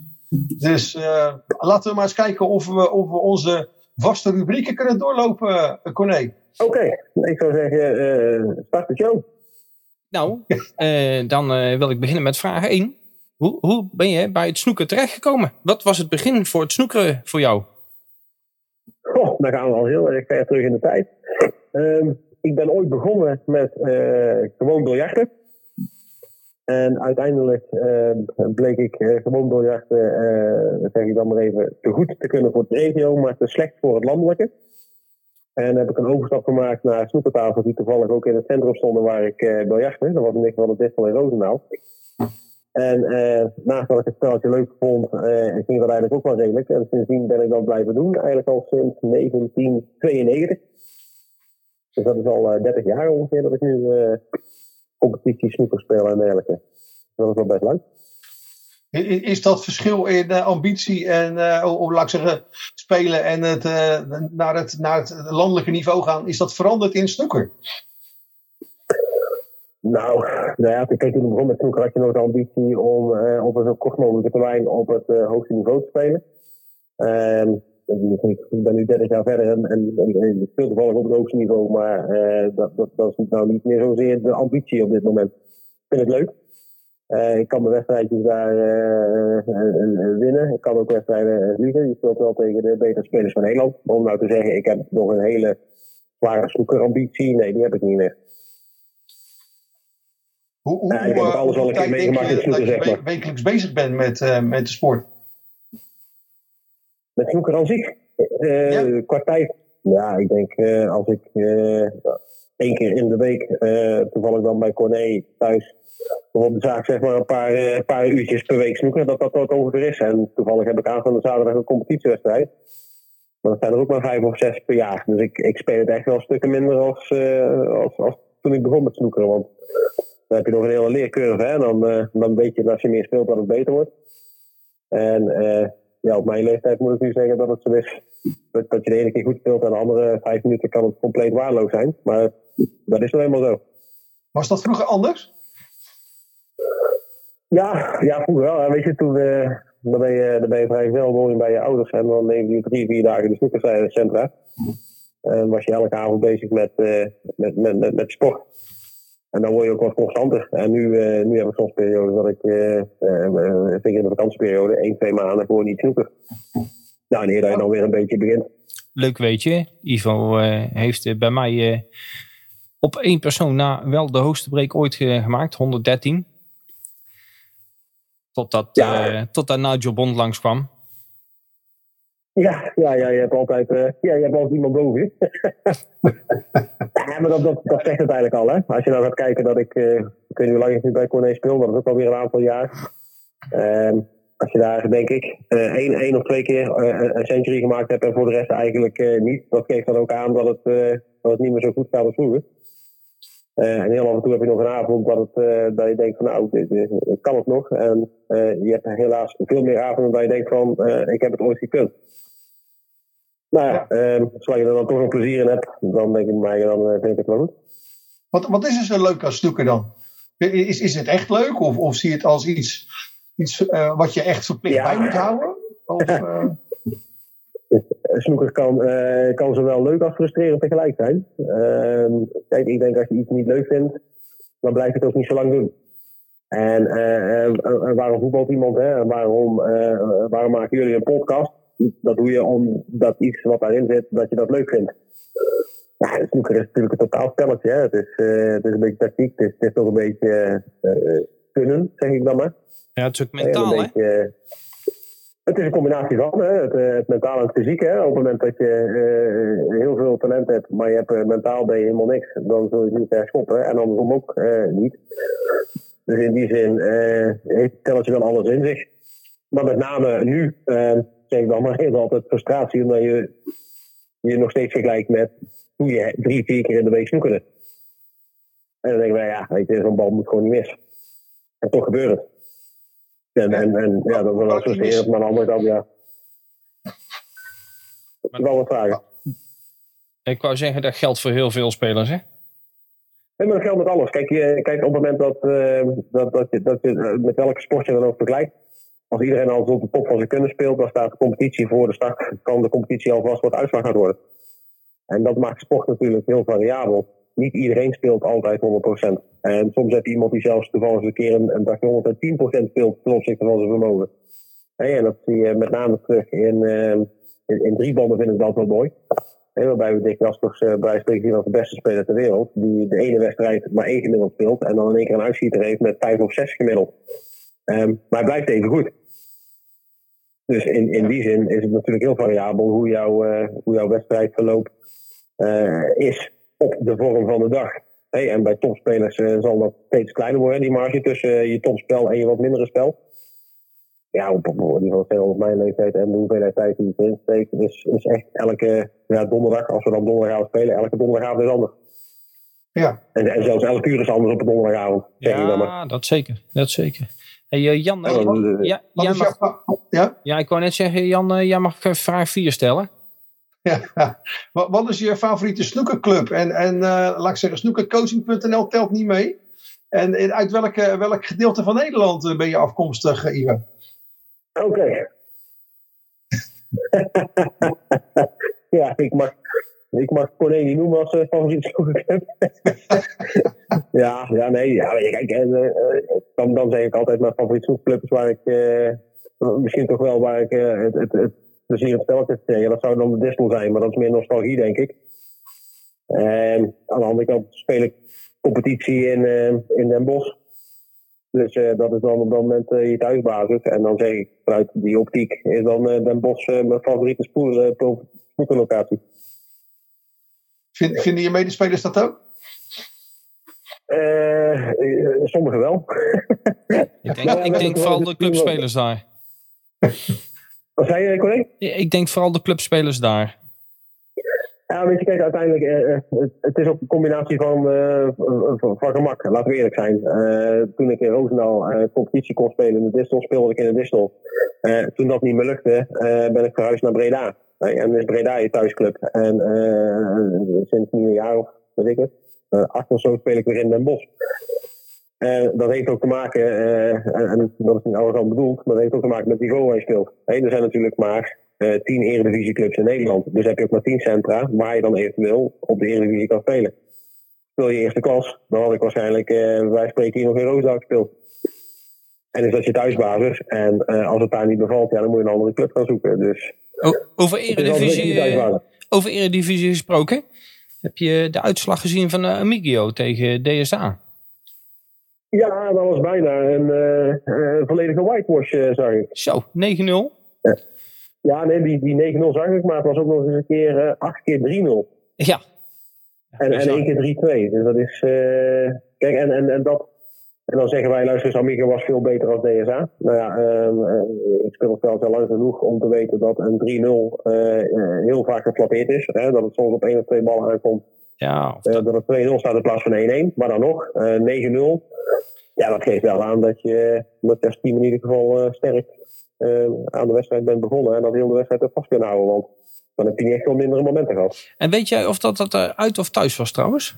Dus eh, laten we maar eens kijken of we, of we onze vaste rubrieken kunnen doorlopen, uh, Corné. Oké, ik zou zeggen, eh, start de show. Nou, eh, dan eh, wil ik beginnen met vraag 1. Hoe, hoe ben je bij het snoeken terechtgekomen? Wat was het begin voor het snoekeren voor jou? Goh, dan gaan we al heel erg ver terug in de tijd. Ehm, ik ben ooit begonnen met eh, gewoon biljarten. En uiteindelijk eh, bleek ik eh, gewoon biljarten, eh, zeg ik dan maar even, te goed te kunnen voor het regio, maar te slecht voor het landelijke. En heb ik een overstap gemaakt naar snoepertafels die toevallig ook in het centrum stonden waar ik eh biljartte. Dat was in ieder geval het Distel in Roosendaal. En eh, naast dat ik het spelletje leuk vond, eh, ging dat eigenlijk ook wel redelijk. En sindsdien ben ik dat blijven doen, eigenlijk al sinds 1992. Dus dat is al eh, 30 jaar ongeveer dat ik nu eh competitie speel en dergelijke. Dat is wel best leuk. Is dat verschil in ambitie en, eh, of laat zeggen, spelen en het, naar, het, naar het landelijke niveau gaan, is dat veranderd in snoeker? Nou, nou ja, kijk, toen ik begon met snoeker had je nog de ambitie om eh, op een zo kort mogelijke termijn op het eh, hoogste niveau te spelen. En ik ben nu 30 jaar verder en, en, en- ik speel toevallig op het hoogste niveau, maar eh, dat, dat, dat is nou niet meer zozeer de ambitie op dit moment. Ik vind het leuk. Eh, ik kan mijn wedstrijdjes daar winnen. Ik kan ook wedstrijden verliezen. Je speelt wel tegen de betere spelers van Nederland. Om nou te zeggen, ik heb nog een hele zware snoekerambitie. Nee, die heb ik niet meer. Hoe, hoe, Ja, ik heb ook eh, alles hoeveel een keer meegemaakt in dat je zeg maar. wekelijks bezig bent met, eh, met de sport? Met snoeker aan zich? Eh, Ja. Qua tijd? Ja, ik denk als ik één keer in de week, toevallig dan bij Corné thuis, op de zaak zeg maar een paar, paar uurtjes per week snoeken, dat dat wat ongeveer is. En toevallig heb ik aanstaande zaterdag een competitiewedstrijd. Maar dat zijn er ook maar vijf of zes per jaar. Dus ik, ik speel het echt wel stukken minder als, als, als toen ik begon met snoekeren. Want dan heb je nog een hele leercurve. Hè? Dan, eh, dan weet je dat als je meer speelt dat het beter wordt. En eh, ja, op mijn leeftijd moet ik nu zeggen dat het zo is. Dat, dat je de ene keer goed speelt en de andere vijf minuten kan het compleet waardeloos zijn. Maar dat is nou eenmaal zo. Was dat vroeger anders? Ja, ja vroeger wel. hè. Weet je, toen eh, dan ben, je, dan ben je vrij veel woning bij je ouders. En dan neem je drie, vier dagen de snoekercentra. En was je elke avond bezig met, met, met, met, met sport. En dan word je ook wat constanter. En nu, eh, nu heb ik soms periodes dat ik, zeker in de vakantieperiode, één, twee maanden gewoon niet snoeker. Nou, en dat je dan weer een beetje begint. leuk weetje. Ivo eh, heeft bij mij op één persoon na wel de hoogste break ooit ge- gemaakt. 113. Totdat, Ja. totdat Nigel Bond langskwam. Ja, ja, ja, je hebt altijd, eh, ja, je hebt altijd iemand boven ja, maar dat, dat, dat zegt het eigenlijk al, hè. Als je nou gaat kijken dat ik, eh, ik weet niet hoe lang ik nu bij Corné speel, dat is ook alweer een aantal jaar. Ehm, als je daar, denk ik, eh, één, één of twee keer een- century gemaakt hebt en voor de rest eigenlijk niet, dat geeft dan ook aan dat het, dat het niet meer zo goed gaat als vroeger. En heel af en toe heb je nog een avond dat, het, dat je denkt van nou, dit, kan het nog. En je hebt helaas veel meer avonden dat je denkt van ik heb het ooit gekund. Nou ja, ehm, zolang je er dan toch een plezier in hebt, dan denk ik mij, dan eh, vind ik het wel goed. Wat, wat is er zo leuk aan snoeker dan? Is, is het echt leuk? Of, of zie je het als iets, iets eh, wat je echt verplicht Ja. bij moet houden? Of, eh, Snoeker kan, kan zowel leuk als frustrerend tegelijk zijn. Ehm, kijk, ik denk als je iets niet leuk vindt, dan blijf je het ook niet zo lang doen. En waarom voetbalt iemand? Hè? Waarom, waarom maken jullie een podcast? Dat doe je omdat iets wat daarin zit, dat je dat leuk vindt. Ja, snoeker is natuurlijk een totaal spelletje. Hè? Het, is, eh, het is een beetje tactiek, het is, het is een beetje eh, kunnen, zeg ik dan maar. Ja, het is ook mentaal, beetje, het is een combinatie van hè? Het, eh, het mentaal en het fysiek. Hè? Op het moment dat je heel veel talent hebt, maar je hebt mentaal ben je helemaal niks, dan zul je het niet ver schoppen. En andersom ook niet. Dus in die zin heeft het telletje wel alles in zich. Maar met name nu, zeg ik dan maar heel altijd frustratie, omdat je je nog steeds vergelijkt met hoe je drie, vier keer in de week snoekerde. En dan denken wij, ja, weet je, zo'n bal moet gewoon niet mis. En toch gebeurt het. En, en, en ja, dat is wel frustrerend, maar aan de andere kant, ja. Ik wil wat vragen. Ik wou zeggen, dat geldt voor heel veel spelers, hè? Nee, maar dat geldt met alles. Kijk, je, kijk op het moment dat, eh, dat, dat, je, dat je eh, met welke sport je dan ook vergelijkt. Als iedereen al op de top van zijn kunnen speelt, dan staat de competitie voor de start. Kan de competitie alvast wat uitslag gaat worden. En dat maakt sport natuurlijk heel variabel. Niet iedereen speelt altijd 100%. En soms heb je iemand die zelfs toevallig een keer een, een dagje 110% speelt ten opzichte van zijn vermogen. En dat zie je met name terug in, eh, in, in driebanden vind ik dat wel mooi. Hey, waarbij we Dick Jaspers eh, bij spreken als de beste speler ter wereld. Die de ene wedstrijd maar één gemiddeld speelt. En dan in één keer een uitschieter heeft met vijf of zes gemiddeld. Ehm, maar hij blijft even goed. Dus in, in die zin is het natuurlijk heel variabel hoe, jouw eh, hoe jouw wedstrijdverloop eh, is op de vorm van de dag. Hey, en bij topspelers eh, zal dat steeds kleiner worden, die marge tussen je topspel en je wat mindere spel. Ja, op, op, op, op, op mijn leeftijd en de hoeveelheid tijd die ik erin steek, is, is echt elke ja, donderdag, als we dan donderdagavond spelen, elke donderdagavond is anders. ja. En, en zelfs elk uur is anders op een donderdagavond. Zeg ik dan maar. Ja, dat zeker. Dat zeker. Hey, eh, Jan, Ja, want, eh, ja, jij mag, ja? ja, ik wou net zeggen, Jan, eh, jij mag vraag 4 stellen. Ja. Wat, wat is je favoriete snoekerclub? En, en eh, laat ik zeggen, snoekercoaching.nl telt niet mee. En uit welke, welk gedeelte van Nederland ben je afkomstig, Ivan? Oké. ja, ik mag, ik mag Corné niet noemen als uh, favoriet snoekerclub. ja, ja, nee. Ja, kijk, eh, eh, dan, dan zeg ik altijd mijn favoriet snoekerclub is waar ik... eh, misschien toch wel waar ik het, het, het plezier het spel heb. Dat zou dan de Distel zijn, maar dat is meer nostalgie, denk ik. En aan de andere kant speel ik competitie in, in Den Bosch. Dus dat is dan op dat moment je thuisbasis. En dan zeg ik, vanuit die optiek is dan Den Bosch mijn favoriete spoel- pro- snoekerlocatie. Vind, vinden je medespelers dat ook? Eh, sommigen wel. Ik denk, ik denk vooral de clubspelers daar. Wat zei je, collega? Ik denk vooral de clubspelers daar. Ja, weet je, kijk, uiteindelijk, eh, het, het is ook een combinatie van, van, van gemak, laten we eerlijk zijn. Toen ik in Roosendaal competitie kon spelen in de Distel, speelde ik in de Distel. Toen dat niet meer lukte, ben ik verhuisd naar Breda. En is Breda je thuisclub. En sinds nu een jaar of, weet ik het, acht of zo speel ik weer in Den Bosch. Eh, dat heeft ook te maken, eh, en, en dat is niet arrogant bedoeld, maar dat heeft ook te maken met het niveau waar je speelt. Hey, er zijn natuurlijk maar eh, tien eredivisieclubs in Nederland. Dus heb je ook maar tien centra waar je dan eventueel op de eredivisie kan spelen. Speel je eerste klas, dan had ik waarschijnlijk, eh, wij spreken hier nog in Roosendaal gespeeld. En is dat je thuisbasis. En eh, als het daar niet bevalt, ja, dan moet je een andere club gaan zoeken. Dus O- over Eredivisie, eh, over Eredivisie gesproken. Heb je de uitslag gezien van eh, Amigio tegen DSA? Ja, dat was bijna een eh, volledige whitewash, eh, zag ik. Zo, 9-0. Ja, nee, die, die 9-0 zag ik, maar het was ook nog eens een keer eh 8 keer 3-0. Ja. En, en één keer 3-2. Dus dat is. kijk, en, en, en dat. En dan zeggen wij, luister eens, Amiga was veel beter dan DSA. Nou ja, eh, ik speel het al lang genoeg om te weten dat een 3-0 eh, eh, heel vaak geflatteerd is. Hè? Dat het soms op één of twee ballen aankomt. Ja, eh, dat- dat het 2-0 staat in plaats van 1-1. Maar dan nog, eh 9-0. Ja, dat geeft wel aan dat je, je als team in ieder geval sterk aan de wedstrijd bent begonnen. En dat heel de wedstrijd ook vast kunnen houden. Want dan heb je niet echt wel mindere momenten gehad. En weet jij of dat, dat uit of thuis was trouwens?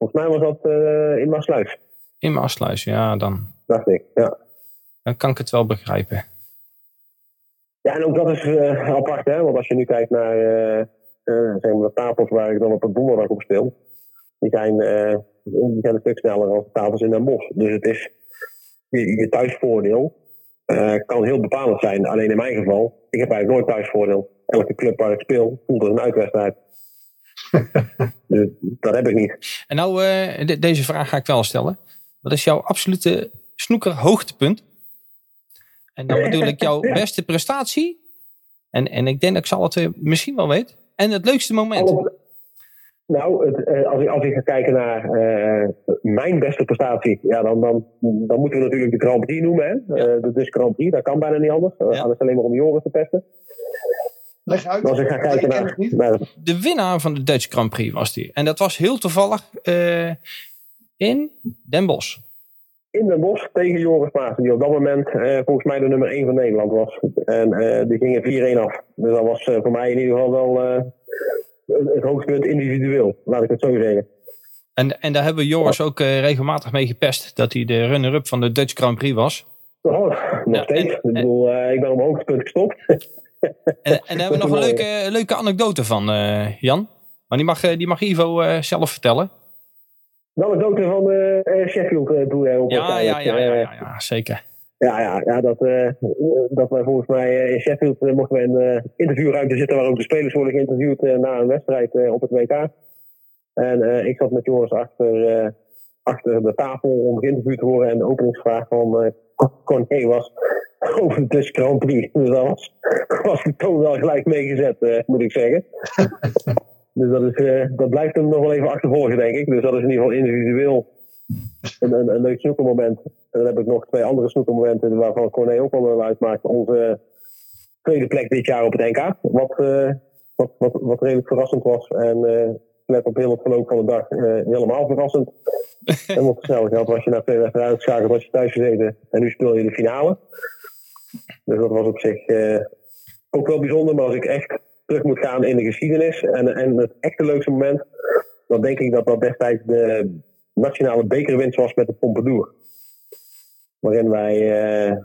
Volgens mij was dat eh, in Maasluis, In Maasluis, ja, dan, dacht ik. Ja. dan kan ik het wel begrijpen. Ja, en ook dat is eh, apart, hè? Want als je nu kijkt naar eh, zeg maar de tafels waar ik dan op het donderdag op speel, die zijn, die zijn een stuk sneller dan de tafels in Den Bosch. Dus het is je, je thuisvoordeel kan heel bepalend zijn. Alleen in mijn geval, ik heb eigenlijk nooit thuisvoordeel. Elke club waar ik speel voelt als een uitwedstrijd. Dus dat heb ik niet. En nou, eh, de- deze vraag ga ik wel stellen. Wat is jouw absolute snoeker hoogtepunt? En dan bedoel ik jouw beste prestatie. En, en ik denk dat ik zal het eh, misschien wel weet. En het leukste moment. Nou, het, eh, als, ik, als ik ga kijken naar eh, mijn beste prestatie, ja, dan, dan, dan moeten we natuurlijk de Grand Prix noemen. Hè? Ja. Eh, de dus Grand Prix, dat kan bijna niet anders. Uh, Ja. Anders alleen maar om Joris te pesten. Leg uit. Ik ga kijken naar, De winnaar van de Dutch Grand Prix was die. En dat was heel toevallig eh, in Den Bosch. in Den Bosch tegen Joris Maassen, die op dat moment eh, volgens mij de nummer 1 van Nederland was. En eh, die gingen 4-1 af. Dus dat was eh, voor mij in ieder geval wel eh, het hoogtepunt individueel, laat ik het zo zeggen. En, en daar hebben we Joris ook eh, regelmatig mee gepest. Dat hij de runner-up van de Dutch Grand Prix was. Oh, nog Ja, steeds. en- ik bedoel, ik ben op hoogtepunt gestopt. En, en daar hebben we nog een leuke, leuke anekdote van, eh, Jan. Maar die mag, eh, die mag Ivo eh, zelf vertellen. Een dood van Sheffield toen hij op Ja, ja, ja, ja, ja, zeker. Ja, ja, ja dat, dat wij volgens mij eh, in Sheffield eh, mochten we in een interviewruimte zitten waar ook de spelers worden geïnterviewd na een wedstrijd op het WK. En ik zat met Joris achter, achter de tafel om geïnterviewd te worden en de openingsvraag van Corné was over de Dutch Grand Prix. Dus dat was, was de toon wel gelijk meegezet, eh, moet ik zeggen. dus dat, is, eh, dat blijft hem nog wel even achtervolgen, denk ik. Dus dat is in ieder geval individueel een, een, een leuk snoekermoment. En dan heb ik nog twee andere snoekermomenten waarvan Corné ook wel wel uitmaakt. Onze tweede plek dit jaar op het NK. Wat, eh, wat, wat, wat redelijk verrassend was. En net op heel het verloop van de dag helemaal verrassend. en wat snel gehad was je na twee wedstrijden uitgeschakeld, was je thuis gezeten. En nu speel je de finale. Dus dat was op zich eh, ook wel bijzonder. Maar als ik echt terug moet gaan in de geschiedenis. En, en het echte leukste moment. Dan denk ik dat dat destijds de nationale bekerwinst was met de Pompadour. Waarin wij eh,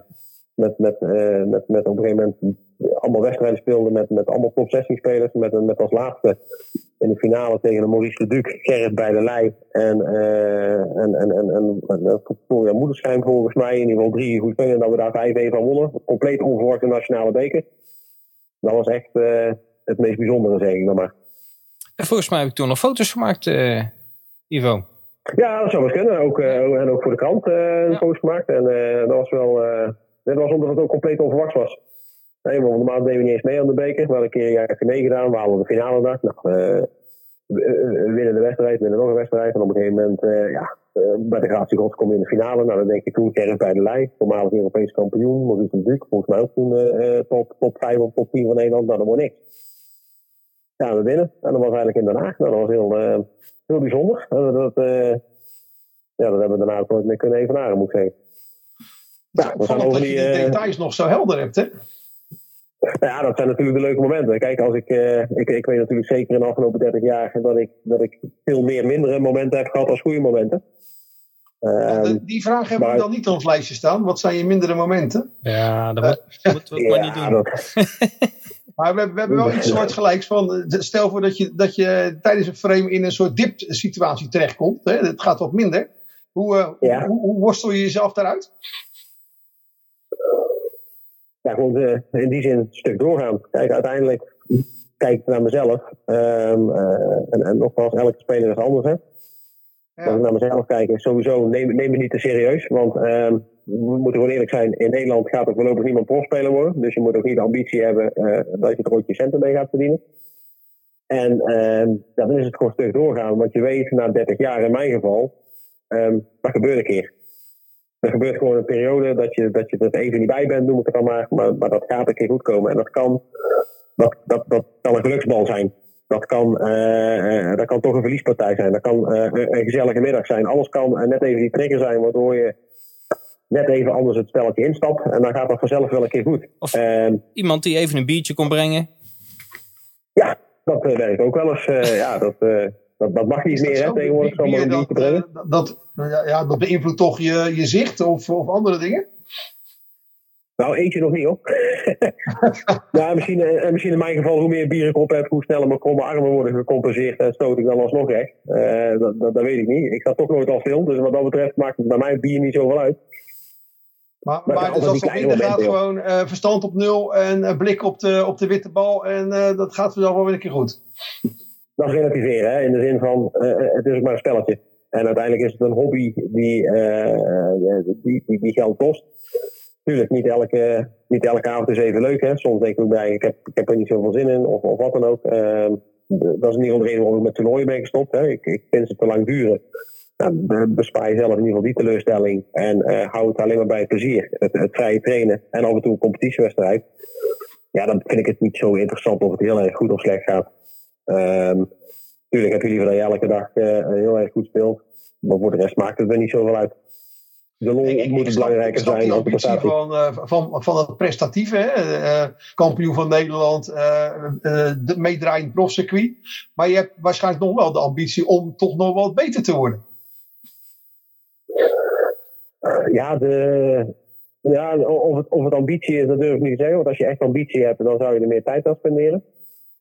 met, met, eh, met, met op een gegeven moment allemaal wedstrijden speelden met, met allemaal top 16 spelers. Met, met als laatste in de finale tegen de Maurice de Duc, Gerrit bij de Leij en, eh en, en, en, en, en volgens mij. In ieder geval drie goed spelen en dat we daar 5-1 van wonnen. Compleet onverwachte nationale beker. Dat was echt eh, het meest bijzondere, zeg ik dan maar. En volgens mij heb ik toen nog foto's gemaakt, eh, Ivo. Ja, dat zou wel kunnen. Ook, en ook voor de krant een Ja. post gemaakt. En dat was wel. dat was omdat het ook compleet onverwachts was. Nee, want normaal deden we niet eens mee aan de beker. We hadden een keer een jaar meegedaan. We de finale dag. Nou, eh, we, eh, we winnen de wedstrijd, winnen nog een wedstrijd. En op een gegeven moment, eh, ja, eh, bij de Gratie Gods kom je in de finale. Nou, dan denk je toen Gerrit bij de Leij, voormalig Europees kampioen. Maurice de Duc, volgens mij ook toen eh, eh, top, top 5 of top 10 van Nederland. Nou, dat wordt niks. Ja, we winnen. En dat was eigenlijk in Den Haag. Nou, dat was heel, eh, heel bijzonder. Dat, eh, ja, dat hebben we daarna ook nooit meer kunnen evenaren, moet ik zeggen. Ja, over dat je die... eh, details nog zo helder hebt, hè? Ja, dat zijn natuurlijk de leuke momenten. Kijk, als ik, eh, ik, ik weet natuurlijk zeker in de afgelopen 30 jaar dat ik, dat ik veel meer mindere momenten heb gehad als goede momenten. Ehm, De- die vraag hebben we dan niet op ons lijstje staan. Wat zijn je mindere momenten? Ja, dat moet, moeten we het maar niet ja, doen. dat, Maar we, hebben- we hebben wel iets soort gelijks van. eh, Stel voor dat je, dat je tijdens een frame in een soort dip-situatie terechtkomt. Hè? Het gaat wat minder. Hoe, eh, Ja. hoe, hoe worstel je jezelf daaruit? Ja, gewoon eh, in die zin een stuk doorgaan. Kijk, uiteindelijk, kijk, ik naar mezelf. ehm, eh, en, en nogmaals, elke speler is anders. Hè? Ja. Als ik naar mezelf kijk, sowieso neem, neem me niet te serieus. Want ehm, we moeten gewoon eerlijk zijn. In Nederland gaat er voorlopig niemand profspeler worden. Dus je moet ook niet de ambitie hebben eh, dat je er ooit je centen mee gaat verdienen. En ehm, ja, dan is het gewoon stuk doorgaan. Want je weet, na 30 jaar in mijn geval, dat gebeurt een keer. Er gebeurt gewoon een periode dat je, dat je er even niet bij bent, noem ik het dan maar. Maar, maar dat gaat een keer goed komen. En dat kan, dat, dat, dat kan een geluksbal zijn. Dat kan, eh, eh, dat kan toch een verliespartij zijn. Dat kan eh, een, gezellige middag zijn. Alles kan net even die trigger zijn, waardoor je net even anders het spelletje instapt. En dan gaat dat vanzelf wel een keer goed. Of- Ehm, Iemand die even een biertje kon brengen. ja, dat werkt ook wel eens. ja, dat, dat, dat mag niet meer hè, tegenwoordig. Zomaar een dat, brengen. eh, dat, ja, ja, dat beïnvloedt toch je, je zicht of, of andere dingen? Nou, eentje nog niet hoor. ja, misschien, eh, misschien in mijn geval, hoe meer bier ik op heb, hoe sneller mijn kromme armen worden gecompenseerd en stoot ik dan alsnog recht. Eh, dat, dat, dat weet ik niet. Ik sta toch nooit al film, dus wat dat betreft maakt het bij mij bier niet zoveel uit. Maar, Maar maar dus als het momenten, gewoon eh, verstand op nul en eh, blik op de, op de witte bal. En eh, dat gaat vanzelf wel weer een keer goed. Dat relativeren, hè, in de zin van, eh, het is ook maar een spelletje. En uiteindelijk is het een hobby die, eh, die, die, die geld kost. Tuurlijk, niet elke, niet elke avond is even leuk. Hè. Soms denk ik ook bij, ik heb, ik heb er niet zoveel zin in, of, of wat dan ook. Ehm, dat is niet de reden waarom ik met toernooien ben gestopt. Hè. Ik, ik vind ze te lang duren. Nou, be- bespaar je zelf in ieder geval die teleurstelling. En eh, hou het alleen maar bij het plezier. Het, het vrije trainen en af en toe een competitiewedstrijd. Ja, dan vind ik het niet zo interessant of het heel erg goed of slecht gaat. Ehm tuurlijk heb je liever dat je elke dag eh, heel erg goed speelt. Maar voor de rest maakt het er niet zoveel uit. De lol Ik, ik, moet ik snap, belangrijker zijn dan de prestatie. van, eh, van, van het prestatieve. Hè? Eh, kampioen van Nederland, eh, de meedraaiend profcircuit. Maar je hebt waarschijnlijk nog wel de ambitie om toch nog wat beter te worden. Ja, de, ja of, het, of het ambitie is, dat durf ik niet te zeggen. Want als je echt ambitie hebt, dan zou je er meer tijd aan spenderen.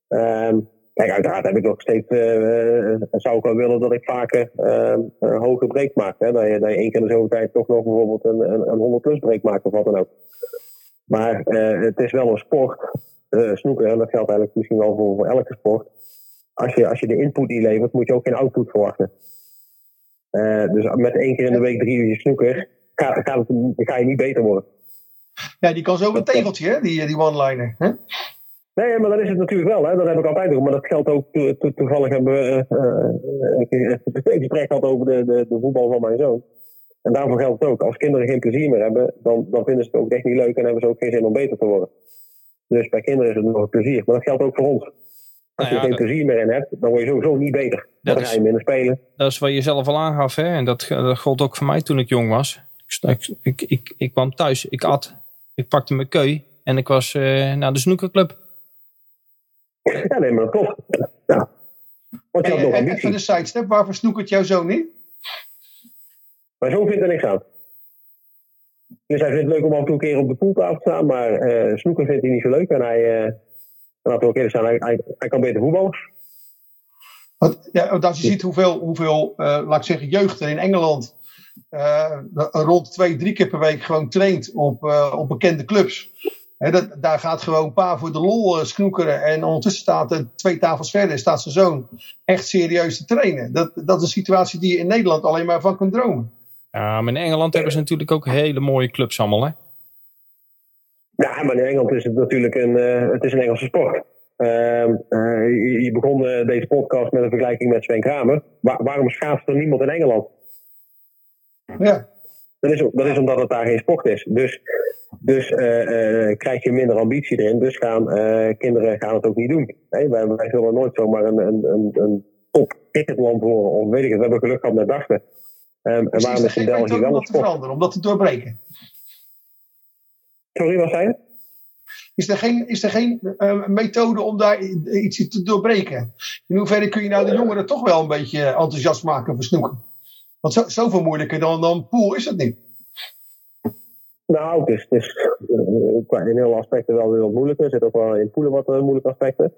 Ehm, kijk, uiteraard heb ik nog steeds, eh, eh, zou ik wel willen dat ik vaker ehm, een hoge break maak. Hè? Dat, je, dat je één keer in de zoveel tijd toch nog bijvoorbeeld een, een, een 100 plus break maakt of wat dan ook. Maar eh, het is wel een sport, eh snoeker, en dat geldt eigenlijk misschien wel voor, voor elke sport. Als je, als je de input niet levert, moet je ook geen output verwachten. Eh, dus met één keer in de week drie uur snoeker, gaat, gaat het, ga je niet beter worden. Ja, die kan zo een tegeltje, hè? die, die one-liner. hè? Nee, maar dat is het natuurlijk wel. Hè? Dat heb ik altijd ook. Maar dat geldt ook to- to- toevallig hebben we eh, een gesprek gehad over de, de, de voetbal van mijn zoon. En daarvoor geldt het ook. Als kinderen geen plezier meer hebben, dan, dan vinden ze het ook echt niet leuk en hebben ze ook geen zin om beter te worden. Dus bij kinderen is het nog een plezier. Maar dat geldt ook voor ons. Als Nou je ja, geen plezier meer in hebt, dan word je sowieso niet beter. Dat Dan ga je minder spelen. Dat is wat je zelf al aangaf. Hè? En dat, dat gold ook voor mij toen ik jong was. Ik, ik, ik, ik, kwam thuis, ik at, ik pakte mijn keu en ik was eh, naar de snoekerclub. Ja, nee, maar dat klopt. Ja. Want je had En, nog even de sidestep, waarvoor snoekert jouw zoon niet? Mijn zoon vindt er niks aan. Dus hij vindt het leuk om af en toe een keer op de poeltafel te staan, maar eh snoeken vindt hij niet zo leuk. En hij, eh laten we ook eerlijk zijn, hij, hij, hij kan beter voetballen. Want, ja, want als je ziet hoeveel, hoeveel eh, laat ik zeggen, jeugd er in Engeland rond twee, drie keer per week gewoon traint op, op bekende clubs. Dat, daar gaat gewoon pa voor de lol eh, snoekeren. En ondertussen staat er twee tafels verder, staat zijn zoon echt serieus te trainen. Dat, dat is een situatie die je in Nederland alleen maar van kunt dromen. Ja, maar in Engeland hebben ze natuurlijk ook hele mooie clubs allemaal. Hè? Ja, maar in Engeland is het natuurlijk een, eh, het is een Engelse sport. Ehm, eh, je, je begon deze podcast met een vergelijking met Sven Kramer. Wa- waarom schaatst er niemand in Engeland? Ja. Dat is, dat is omdat het daar geen sport is. Dus, dus eh, eh, krijg je minder ambitie erin. Dus gaan eh, kinderen gaan het ook niet doen. Nee, wij, wij zullen nooit zomaar een, een, een, een top cricketland worden. Of weet ik het, we hebben geluk gehad met dachten. Ehm, en waarom is in België wel om een dat te sport? veranderen, om dat te doorbreken? Sorry, wat zei je? Is er geen, is er geen eh, methode om daar iets te doorbreken? In hoeverre kun je nou de jongeren toch wel een beetje enthousiast maken voor snoeken? Want zo, zoveel moeilijker dan, dan pool is het niet. Nou, het is, eh, in heel aspecten wel weer wat moeilijker. Er zit ook wel in poelen wat eh, moeilijke aspecten.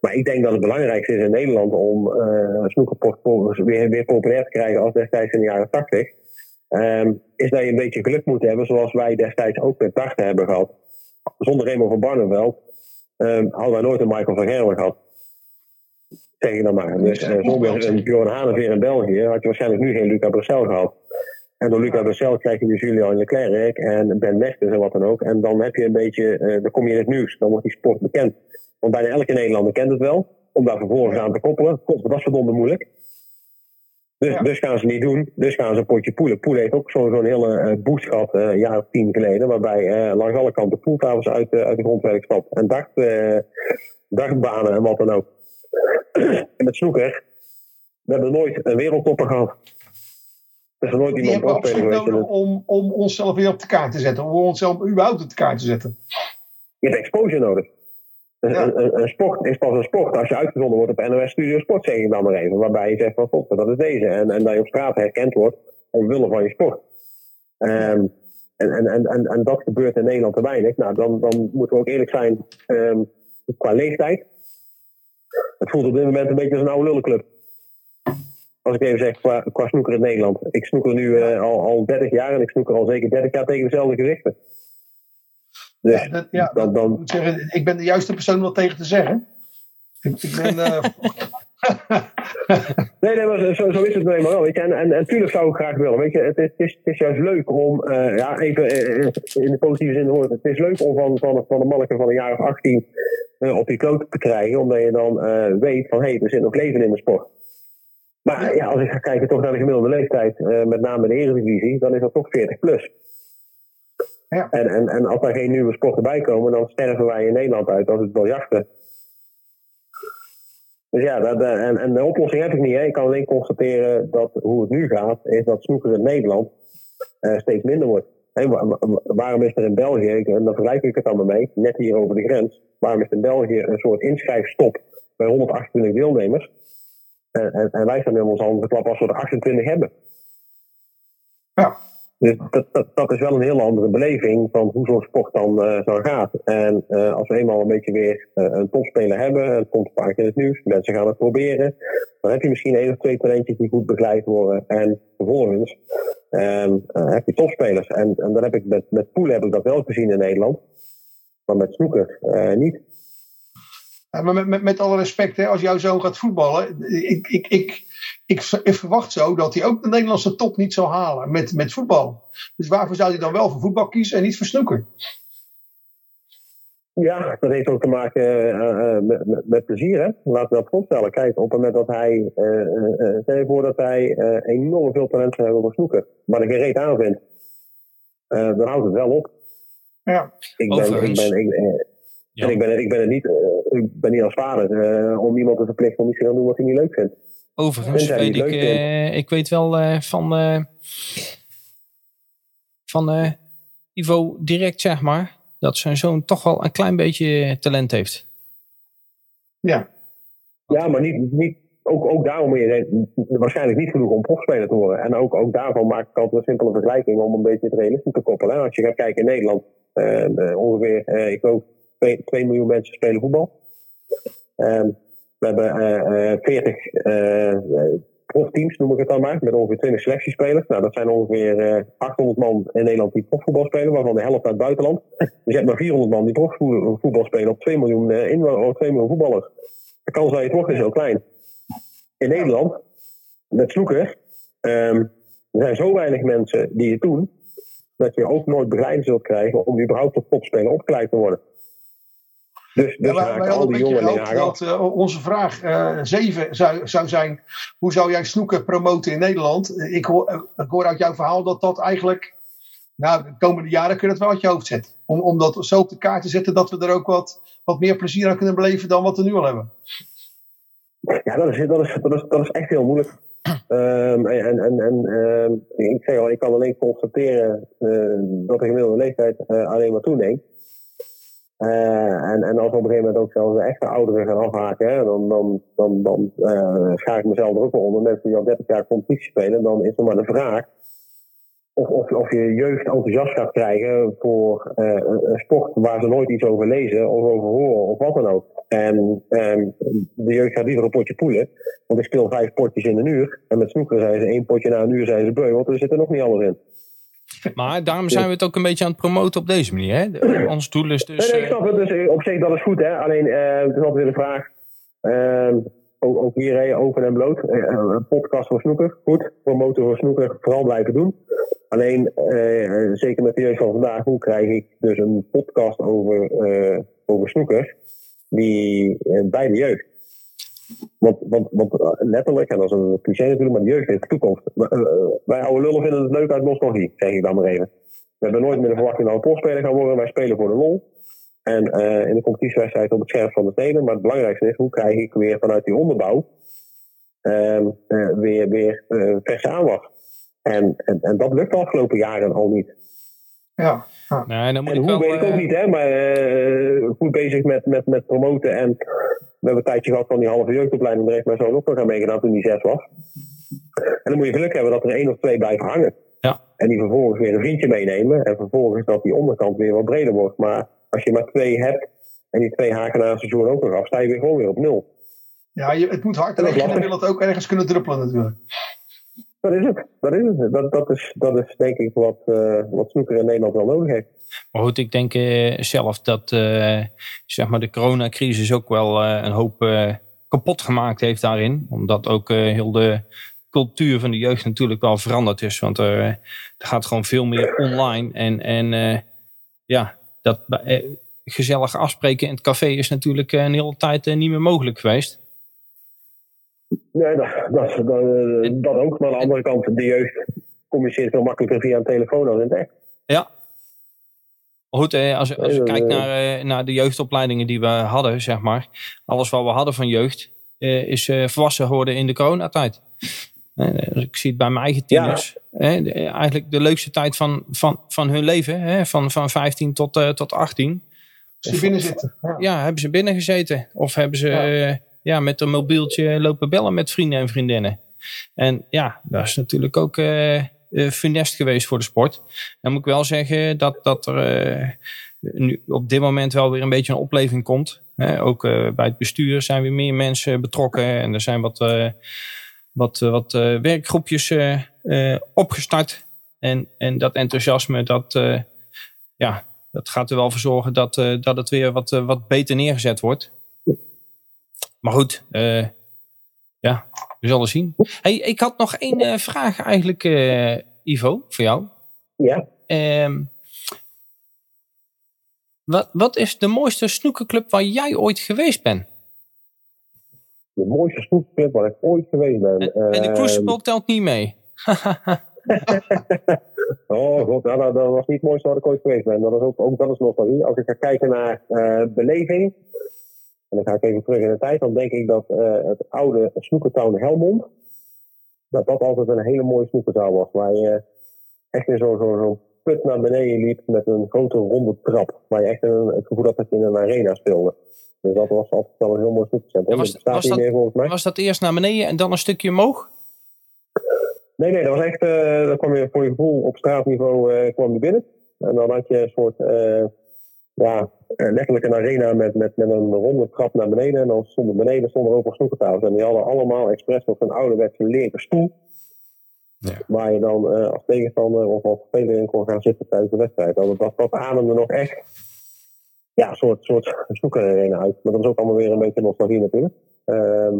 Maar ik denk dat het belangrijkste is in Nederland om uh, weer, weer populair te krijgen als destijds in de jaren 80. Ehm, is dat je een beetje geluk moet hebben, zoals wij destijds ook met dachten hebben gehad. Zonder Raymond van Barneveld ehm, hadden wij nooit een Michael van Gerwen gehad. Ik dan maar. Dus eh, zonder een Bjorn Haneveer in België had je waarschijnlijk nu geen Luca Bressel gehad. En door Luca Bressel krijg je nu Julian Leclerc en Ben Mertens en wat dan ook. En dan heb je een beetje, eh, dan kom je in het nieuws. Dan wordt die sport bekend. Want bijna elke Nederlander kent het wel. Om daar vervolgens aan te koppelen, kost dat is verdomde moeilijk. Dus, Ja. dus gaan ze niet doen. Dus gaan ze een potje poelen. Poelen heeft ook zo'n zo'n hele eh, boost gehad eh, een jaar of tien geleden. Waarbij langs alle kanten poeltafels uit, uit de grondwerk stapt. En dacht, dachtbanen en wat dan ook. En met snoeker. We hebben nooit een wereldtopper gehad. Er is nooit Die iemand geweest. om, om onszelf weer op de kaart te zetten. Om onszelf überhaupt op de kaart te zetten. Je hebt exposure nodig. Een, Ja. een, een, een sport is pas een sport als je uitgezonden wordt op NOS Studio Sport, zeg ik dan maar even. Waarbij je zegt van, god, dat is deze. En, en dat je op straat herkend wordt omwille van je sport. Ehm, en, en, en, en, en dat gebeurt in Nederland te weinig. Nou, dan, dan moeten we ook eerlijk zijn ehm, qua leeftijd. Het voelt op dit moment een beetje als een oude lullenclub. Als ik even zeg, qua, qua snoeker in Nederland. Ik snoeker nu eh, al, al 30 jaar en ik snoeker al zeker 30 jaar tegen dezelfde gezichten. Dus Ja, dat, ja, dan, ik moet zeggen, ik ben de juiste persoon om dat tegen te zeggen. Ik, ik ben, eh, Nee, nee, maar zo, zo is het nou wel. Weet je. En, en, en tuurlijk zou ik graag willen. Weet je, het, is, het, is, het is juist leuk om, eh, ja, even eh, in de positieve zin hoort het. Het is leuk om van, van, van een manneke van een jaar of 18 eh, op je kloot te krijgen. Omdat je dan eh, weet van, hé, hey, er zit nog leven in de sport. Maar ja, als ik ga kijken toch naar de gemiddelde leeftijd, eh, met name de Eredivisie, dan is dat toch 40 plus. Ja. En, en, en als er geen nieuwe sporten bij komen, dan sterven wij in Nederland uit als het biljarten. Dus ja, dat, eh, en, en de oplossing heb ik niet. Ik kan alleen constateren dat hoe het nu gaat, is dat snoeker in Nederland eh, steeds minder wordt. Waarom is er in België, en daar vergelijk ik het allemaal mee, net hier over de grens, waarom is er in België een soort inschrijfstop bij 128 deelnemers? En, en, en wij staan in onze handen klap als we er 28 hebben. Ja. Dus dat, dat, dat is wel een heel andere beleving van hoe zo'n sport dan, eh dan gaat. En eh, als we eenmaal een beetje weer eh, een topspeler hebben, en het komt vaak in het nieuws, mensen gaan het proberen, dan heb je misschien één of twee talentjes die goed begeleid worden. En vervolgens ehm, eh, heb je topspelers. En, en dan heb ik met, met poelen heb ik dat wel gezien in Nederland, maar met snoeker niet. Maar met, met, met alle respect, hè, als jouw zoon gaat voetballen. Ik, ik, ik, ik, ver- ik verwacht zo dat hij ook de Nederlandse top niet zal halen met, met voetbal. Dus waarvoor zou hij dan wel voor voetbal kiezen en niet voor snoeker? Ja, dat heeft ook te maken eh, eh, met, met, met plezier. Hè? Laten we dat voorstellen. Kijk, op het moment dat hij, eh, eh, eh, stel je voor dat hij eh, enorm veel talent zou hebben voor snoeken, maar er geen reet aan vindt, eh, dan houdt het wel op. Ja, Ik ben, ik ik, eh, Ja. en ik ben, ik ben het niet, eh, ik ben niet als vader eh, om iemand te verplichten om iets te gaan doen wat hij niet leuk vindt. Overigens weet ik, eh, ik weet wel eh, van, eh, van eh, Ivo direct, zeg maar, dat zijn zoon toch wel een klein beetje talent heeft. ja. Ja, maar niet, niet, ook, ook daarom moet je waarschijnlijk niet genoeg om profspeler te worden. En ook, ook daarvan maak ik altijd een simpele vergelijking om een beetje het realistisch te koppelen. Als je gaat kijken in Nederland, ongeveer, eh, ik geloof, 2 miljoen mensen spelen voetbal. Ehm, we hebben eh, eh, 40 eh, eh, profteams, noem ik het dan maar, met ongeveer 20 selectiespelers. Nou, dat zijn ongeveer eh, 800 man in Nederland die profvoetbal spelen, waarvan de helft uit het buitenland. Dus je hebt maar 400 man die profvoetbal spelen op 2 miljoen, inwoners, of 2 miljoen voetballers. De kans dat je het is heel klein. In Nederland, met snoeker, ehm, er zijn zo weinig mensen die het doen, dat je ook nooit begeleiding zult krijgen om überhaupt tot topspeler opgeleid te worden. Dus, dus Ja, wij, al die dat eh, onze vraag 7 zou, zou zijn: hoe zou jij snoeker promoten in Nederland? Ik hoor, eh, ik hoor uit jouw verhaal dat dat eigenlijk. Nou, de komende jaren kun je het wel uit je hoofd zetten. Om, om dat zo op de kaart te zetten dat we er ook wat, wat meer plezier aan kunnen beleven dan wat we nu al hebben. Ja, dat is, dat, is, dat, is, dat is echt heel moeilijk. Ehm, en en, en ehm, ik zeg al, ik kan alleen constateren eh, dat de gemiddelde leeftijd eh, alleen maar toeneemt. Eh, en, en als op een gegeven moment ook zelfs de echte ouderen gaan afhaken, dan, dan, dan, dan eh, schaar ik mezelf er ook wel onder. Mensen die al 30 jaar competitie spelen, dan is er maar de vraag of, of, of je jeugd enthousiast gaat krijgen voor eh, een sport waar ze nooit iets over lezen of over horen of wat dan ook. En ehm, de jeugd gaat liever een potje poelen, want ik speel vijf potjes in een uur. En met snoeker zijn ze één potje na een uur zijn ze beu, want er zit er nog niet alles in. Maar daarom zijn we het ook een beetje aan het promoten op deze manier. Hè? De- ons doel is dus... nee, nee, ik eh, snap het. Dus eh, op zich, dat is goed. Hè? Alleen, eh, het is altijd weer de vraag. ehm, ook, ook hier, open en bloot. Een podcast voor snoeker. Goed. Promoten voor snoeker. Vooral blijven doen. Alleen, zeker met de jeugd van vandaag. Hoe krijg ik dus een podcast over, over snoeker. Die bij de jeugd. Want, want, want eh, letterlijk, en dat is een cliché natuurlijk, maar de jeugd heeft de toekomst. Eh, wij oude lullen vinden het leuk uit nostalgie, zeg ik dan maar even. We hebben nooit meer de verwachting dat we profspeler gaan worden. Wij spelen voor de lol. En eh, in de competitiewedstrijd op het scherp van de steden. Maar het belangrijkste is, hoe krijg ik weer vanuit die onderbouw ehm, eh, weer, weer verse aanwas. En, en, en dat lukt de afgelopen jaren al niet. Ja. nee, dan moet En ik hoe wel... weet ik ook eh, niet, hè? Maar eh, goed bezig met, met, met promoten. En we hebben een tijdje gehad van die halve jeugdopleiding. Daar heeft mijn zoon ook nog aan meegedaan toen hij zes was. En dan moet je geluk hebben dat er één of twee blijven hangen. Ja. En die vervolgens weer een vriendje meenemen. En vervolgens dat die onderkant weer wat breder wordt. Maar als je maar twee hebt. En die twee haken na een seizoen ook nog af. Sta je weer gewoon weer op nul. Ja, je, het moet hard Dat regenen en wil het ook ergens kunnen druppelen natuurlijk. Dat is het. Dat is het. Dat, dat, is, dat is denk ik wat, eh wat snoeker in Nederland wel nodig heeft. Maar goed, ik denk eh, zelf dat eh, zeg maar de coronacrisis ook wel een hoop kapot gemaakt heeft daarin. Omdat ook heel de cultuur van de jeugd natuurlijk wel veranderd is. Want er, er gaat gewoon veel meer online. En, en ja, dat gezellig afspreken in het café is natuurlijk een hele tijd niet meer mogelijk geweest. Nee, dat, dat, dat, eh, dat ook. Maar aan de andere kant, de jeugd communiceert veel makkelijker via een telefoon dan in het echt. Ja. Maar goed, eh, als, als je kijkt ja. naar, eh, naar de jeugdopleidingen die we hadden, zeg maar. Alles wat we hadden van jeugd, eh, is eh, volwassen geworden in de coronatijd. Eh, dus ik zie het bij mijn eigen tieners. Eh, eigenlijk de leukste tijd van, van, van hun leven. Hè, van, van 15 tot, eh, tot 18. Als je binnen zitten. Ja. Ja, hebben ze binnen gezeten. Of hebben ze ja. Ja, met een mobieltje lopen bellen met vrienden en vriendinnen. En ja, dat is natuurlijk ook eh, funest geweest voor de sport. Dan moet ik wel zeggen dat, dat er eh, nu op dit moment wel weer een beetje een opleving komt. Hè, ook bij het bestuur zijn weer meer mensen betrokken. En er zijn wat, wat, wat werkgroepjes opgestart. En, en dat enthousiasme, dat, ja, dat gaat er wel voor zorgen dat, dat het weer wat, wat beter neergezet wordt. Maar goed, eh, ja, we zullen zien. Hey, ik had nog één eh, vraag eigenlijk, eh, Ivo, voor jou. Ja. Ehm, wat, wat is de mooiste snoekerclub waar jij ooit geweest bent? De mooiste snoepclub waar ik ooit geweest ben. En, en de Ehm, Crucible telt niet mee. Oh god, nou, dat, dat was niet het mooiste waar ik ooit geweest ben. Dat is ook, ook dat is nostalgie. Als ik ga kijken naar beleving, en dan ga ik even terug in de tijd, dan denk ik dat eh, het oude snoekertown Helmond, dat dat altijd een hele mooie snoekerzaal was. Waar je echt in zo'n zo, zo put naar beneden liep met een grote ronde trap. Waar je echt een, het gevoel had dat je in een arena speelde. Dus dat was altijd wel een heel mooi snoekercentrum. Ja, was- dat bestaat was niet dat- meer volgens mij. Was dat eerst naar beneden en dan een stukje omhoog? Nee, nee, dat was echt, eh dan kwam je voor je gevoel op straatniveau eh, kwam je binnen. En dan had je een soort, ja, eh, letterlijk een arena met, met, met een ronde trap naar beneden. En dan stonden beneden stonden ook nog snoekertafels. En die hadden allemaal expres nog een ouderwetse leren stoel. Ja. Waar je dan eh, als tegenstander of als speler in kon gaan zitten tijdens de wedstrijd. Dat, dat, dat ademde nog echt, ja, een soort, soort snoekerarena uit. Maar dat is ook allemaal weer een beetje nostalgie natuurlijk. Ehm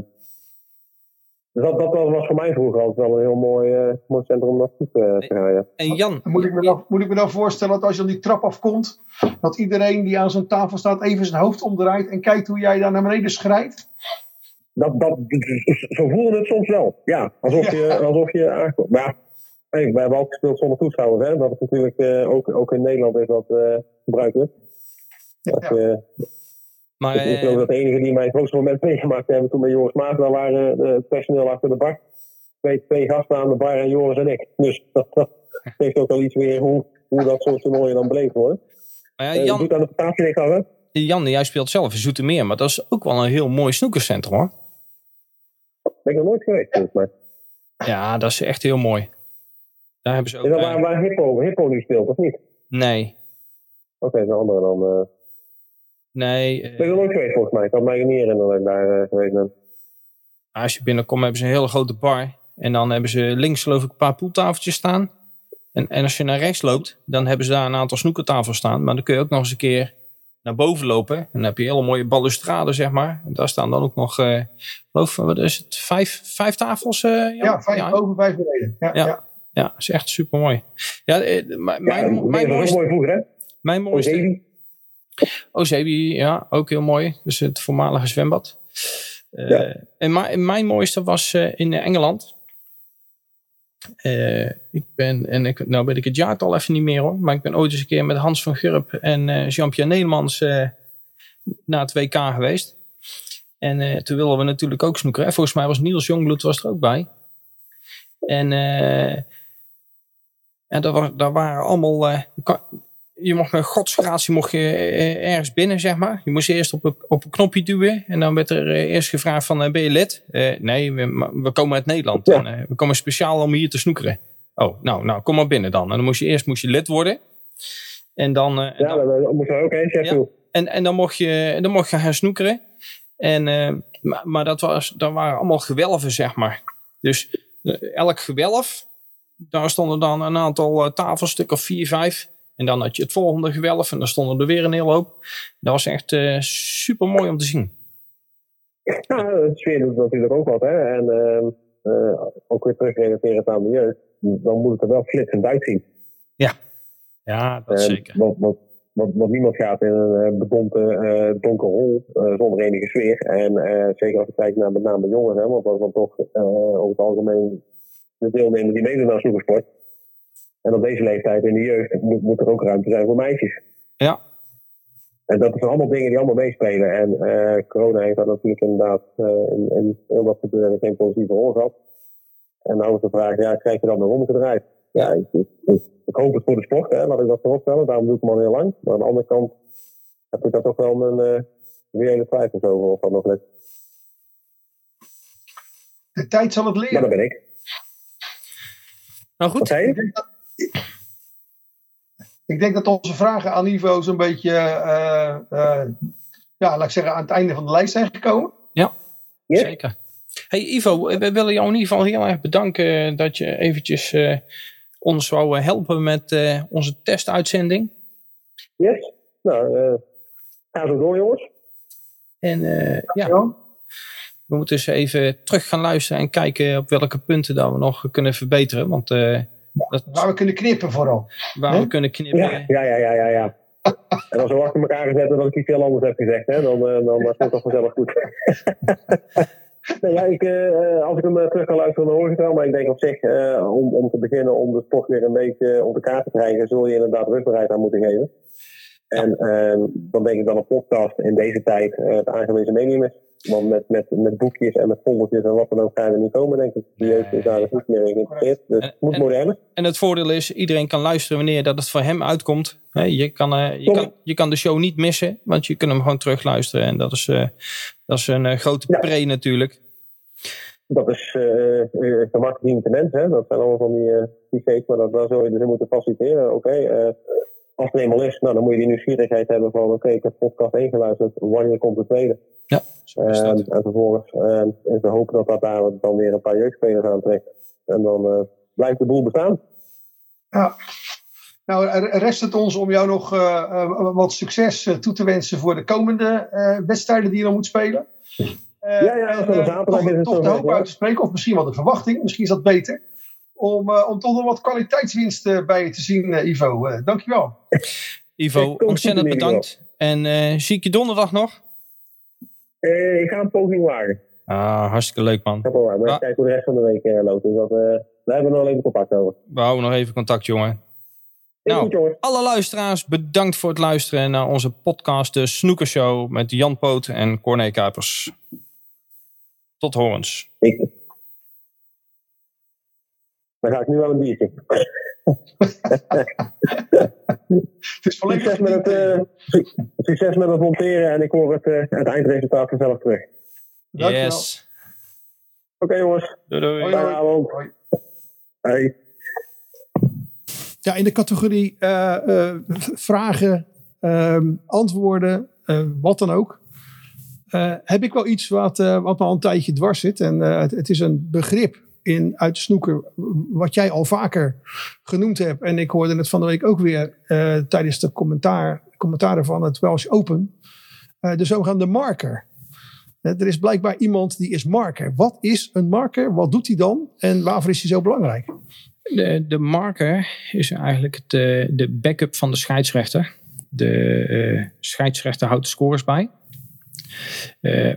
dus dat, dat was voor mij vroeger altijd wel een heel mooi, eh, mooi centrum om naartoe te. Ja. En Jan, Moet ik, me nou, moet ik me nou voorstellen dat als je dan die trap afkomt, dat iedereen die aan zo'n tafel staat even zijn hoofd omdraait en kijkt hoe jij daar naar beneden schrijft? Dat, dat, zo voelde het soms wel. Ja, alsof je, alsof je aankomt. Maar ja, hey, we hebben ook gespeeld zonder toeschouwers. Hè? Dat is natuurlijk eh, ook, ook in Nederland is dat eh, gebruikelijk. Dat, Ja. Maar ik, ik geloof eh, dat de enige die mij het grootste moment meegemaakt hebben toen bij Joris Maas, daar waren eh, het personeel achter de bar. Twee, twee gasten aan de bar en Joris en ik. Dus dat, dat geeft ook wel iets weer hoe, hoe dat soort toernooien dan beleefd worden. maar ja, Eh, Jan, doet aan de prestatie af, hè? Jan, jij speelt zelf in Zoetermeer, maar dat is ook wel een heel mooi snoekercentrum hoor. Ben ik nog nooit geweest, volgens mij. Ja, dat is echt heel mooi. Daar hebben ze ook... Is dat waar, waar Hippo, Hippo nu speelt, of niet? nee, Oké, de andere dan. Nee. eh, ben ik nog nooit geweest, volgens mij. Ik kan mij niet herinneren dat ik daar eh, geweest ben. als je binnenkomt hebben ze een hele grote bar. En dan hebben ze links geloof ik een paar poeltafeltjes staan. En, en als je naar rechts loopt, dan hebben ze daar een aantal snoekertafels staan. Maar dan kun je ook nog eens een keer naar boven lopen. En dan heb je hele mooie balustrade, zeg maar. En daar staan dan ook nog, eh geloof wat is het, vijf, vijf tafels? eh? Ja, vijf ja, boven, vijf beneden. Ja, Ja. ja. ja, dat is echt super mooi. Ja, eh, mijn, dat mijn, was ook mooiste, mooi vroeger, hè? mijn mooiste, Ozebi. Ozebi, ja, ook heel mooi. Dus het voormalige zwembad. Eh, Ja. En ma- mijn mooiste was eh, in Engeland. Eh, ik ben, en ik, nou weet ik het jaartal even niet meer hoor. Maar ik ben ooit eens een keer met Hans van Gurp en Jean-Pierre Nedermans eh, naar het WK geweest. En toen wilden we natuurlijk ook snoekeren. En volgens mij was Niels Jongbloed was er ook bij. En en daar, wa- daar waren allemaal... je mocht met godsgratie mocht je eh, ergens binnen, zeg maar. Je moest eerst op een, op een knopje duwen. En dan werd er eh, eerst gevraagd van, eh, ben je lid? Eh, nee, we, komen uit Nederland. Ja. En, eh, we komen speciaal om hier te snoekeren. Oh, nou, nou, kom maar binnen dan. En dan moest je eerst moest je lid worden. En dan, eh, en Ja, dan, dat, dat moest ook chef. Ja. en, en dan, mocht je, dan mocht je gaan snoekeren. En, eh, maar, maar dat, was, dat waren allemaal gewelven, zeg maar. Dus eh, elk gewelf, daar stonden dan een aantal uh, tafels, stuk of vier, vijf. En dan had je het volgende gewelf en dan stonden er weer een hele hoop. Dat was echt uh, super mooi om te zien. Ja, de sfeer doet natuurlijk ook wat, hè. En uh, uh, ook weer teruggerelateerd aan de jeugd. Dan moet het er wel flitsend uitzien. Ja, ja dat zeker. Want, niemand gaat in een uh, donker hol uh, zonder enige sfeer. En uh, zeker als je kijkt naar met name jongens, hè, want dat is dan toch over het algemeen de deelnemers die meedoen aan supersport. En op deze leeftijd in de jeugd moet, moet er ook ruimte zijn voor meisjes. Ja. En dat zijn allemaal dingen die allemaal meespelen. En uh, corona heeft daar natuurlijk inderdaad uh, in, in heel wat gebeuren geen positieve rol gehad. En nou is de vraag, ja, krijg je dat nog omgedraaid? Ja, ik, ik, ik, ik, hoop het voor de sport, hè, laat ik dat vooropstellen. Daarom doe ik hem al heel lang. Maar aan de andere kant heb ik daar toch wel mijn uh, reële twijfels over of dat nog lukt. De tijd zal het leren. Maar dat ben ik. Nou goed. Okay. Ik, denk dat, ik denk dat onze vragen aan Ivo zo'n beetje, uh, uh, ja, laat ik zeggen, aan het einde van de lijst zijn gekomen. Ja, zeker. Hey Ivo, we willen jou in ieder geval heel erg bedanken dat je eventjes uh, ons wou helpen met uh, onze testuitzending. Yes, nou, uh, ga zo door jongens. En ja, we moeten eens even terug gaan luisteren en kijken op welke punten dat we nog kunnen verbeteren. Want, uh, dat, waar we kunnen knippen vooral. Waar He? we kunnen knippen. Ja, ja, ja, ja. ja, ja. en als we achter elkaar gezet dat ik iets heel anders heb gezegd, hè, dan, uh, dan was het toch vanzelf goed. nee, ja, ik, uh, als ik hem terug kan luisteren, dan hoor ik het wel. Maar ik denk op zich, om, om te beginnen, om de sport weer een beetje op de kaart te krijgen, zul je inderdaad rugbaarheid aan moeten geven. En dan denk ik dat een podcast in deze tijd het aangewezen medium is. Want met, met, met boekjes en met foldertjes en wat dan ook ga je er niet komen, denk ik. De jeugd is daar niet meer in geïnteresseerd. Dus het moet moderner. En het voordeel is, iedereen kan luisteren wanneer dat het voor hem uitkomt. He, je, kan, uh, je, kan, je kan de show niet missen, want je kunt hem gewoon terugluisteren. En dat is, uh, dat is een uh, grote ja. pre natuurlijk. Dat is gemakkelijk niet te mensen. Hè? Dat zijn allemaal van die clichés, maar dat, daar zou je dus in moeten faciliteren. Oké, okay, als het eenmaal is, nou, dan moet je die nieuwsgierigheid hebben van... oké, okay, ik heb podcast 1 geluisterd, wanneer komt de tweede? Ja, uh, en vervolgens uh, is te hopen dat dat daar dan weer een paar jeugdspelers aantrekt. En dan uh, blijft de boel bestaan. Ja. Nou, rest het ons om jou nog uh, wat succes toe te wensen voor de komende wedstrijden die je dan moet spelen. ja, ja, zaterdag toch, is toch de hoop uit te spreken, of misschien wat een verwachting, misschien is dat beter. Om, om toch nog wat kwaliteitswinst bij je te zien, Ivo. dankjewel. Ivo, ontzettend bedankt. En zie ik je donderdag nog? Uh, ik ga een poging wagen. Ah, hartstikke leuk man. Ik ga wel maar kijken hoe de rest van de week uh, loopt. Dus dat, uh, daar hebben we nog even contact over. We houden nog even contact, jongen. Nou, alle luisteraars, bedankt voor het luisteren naar onze podcast De Snoekershow met Jan Poot en Corné Kuipers. Tot horens. Dan ga ik nu wel een biertje. succes, met het, uh, succes met het monteren en ik hoor het, uh, het eindresultaat vanzelf terug. Yes. Oké okay, jongens. Doei doei. Hoi, hoi. hoi. Hey. Ja, in de categorie uh, vragen, ehm, antwoorden, wat dan ook. heb ik wel iets wat, wat me al een tijdje dwars zit. En het, het is een begrip in, uit de snoeker, wat jij al vaker genoemd hebt. En ik hoorde het van de week ook weer eh, tijdens de commentaar, commentaren van het Welsh Open. eh, de zogenaamde marker. Eh, er is blijkbaar iemand die is marker. Wat is een marker? Wat doet hij dan? En waarvoor is hij zo belangrijk? De, de marker is eigenlijk eh, de backup van de scheidsrechter. De scheidsrechter houdt de scores bij.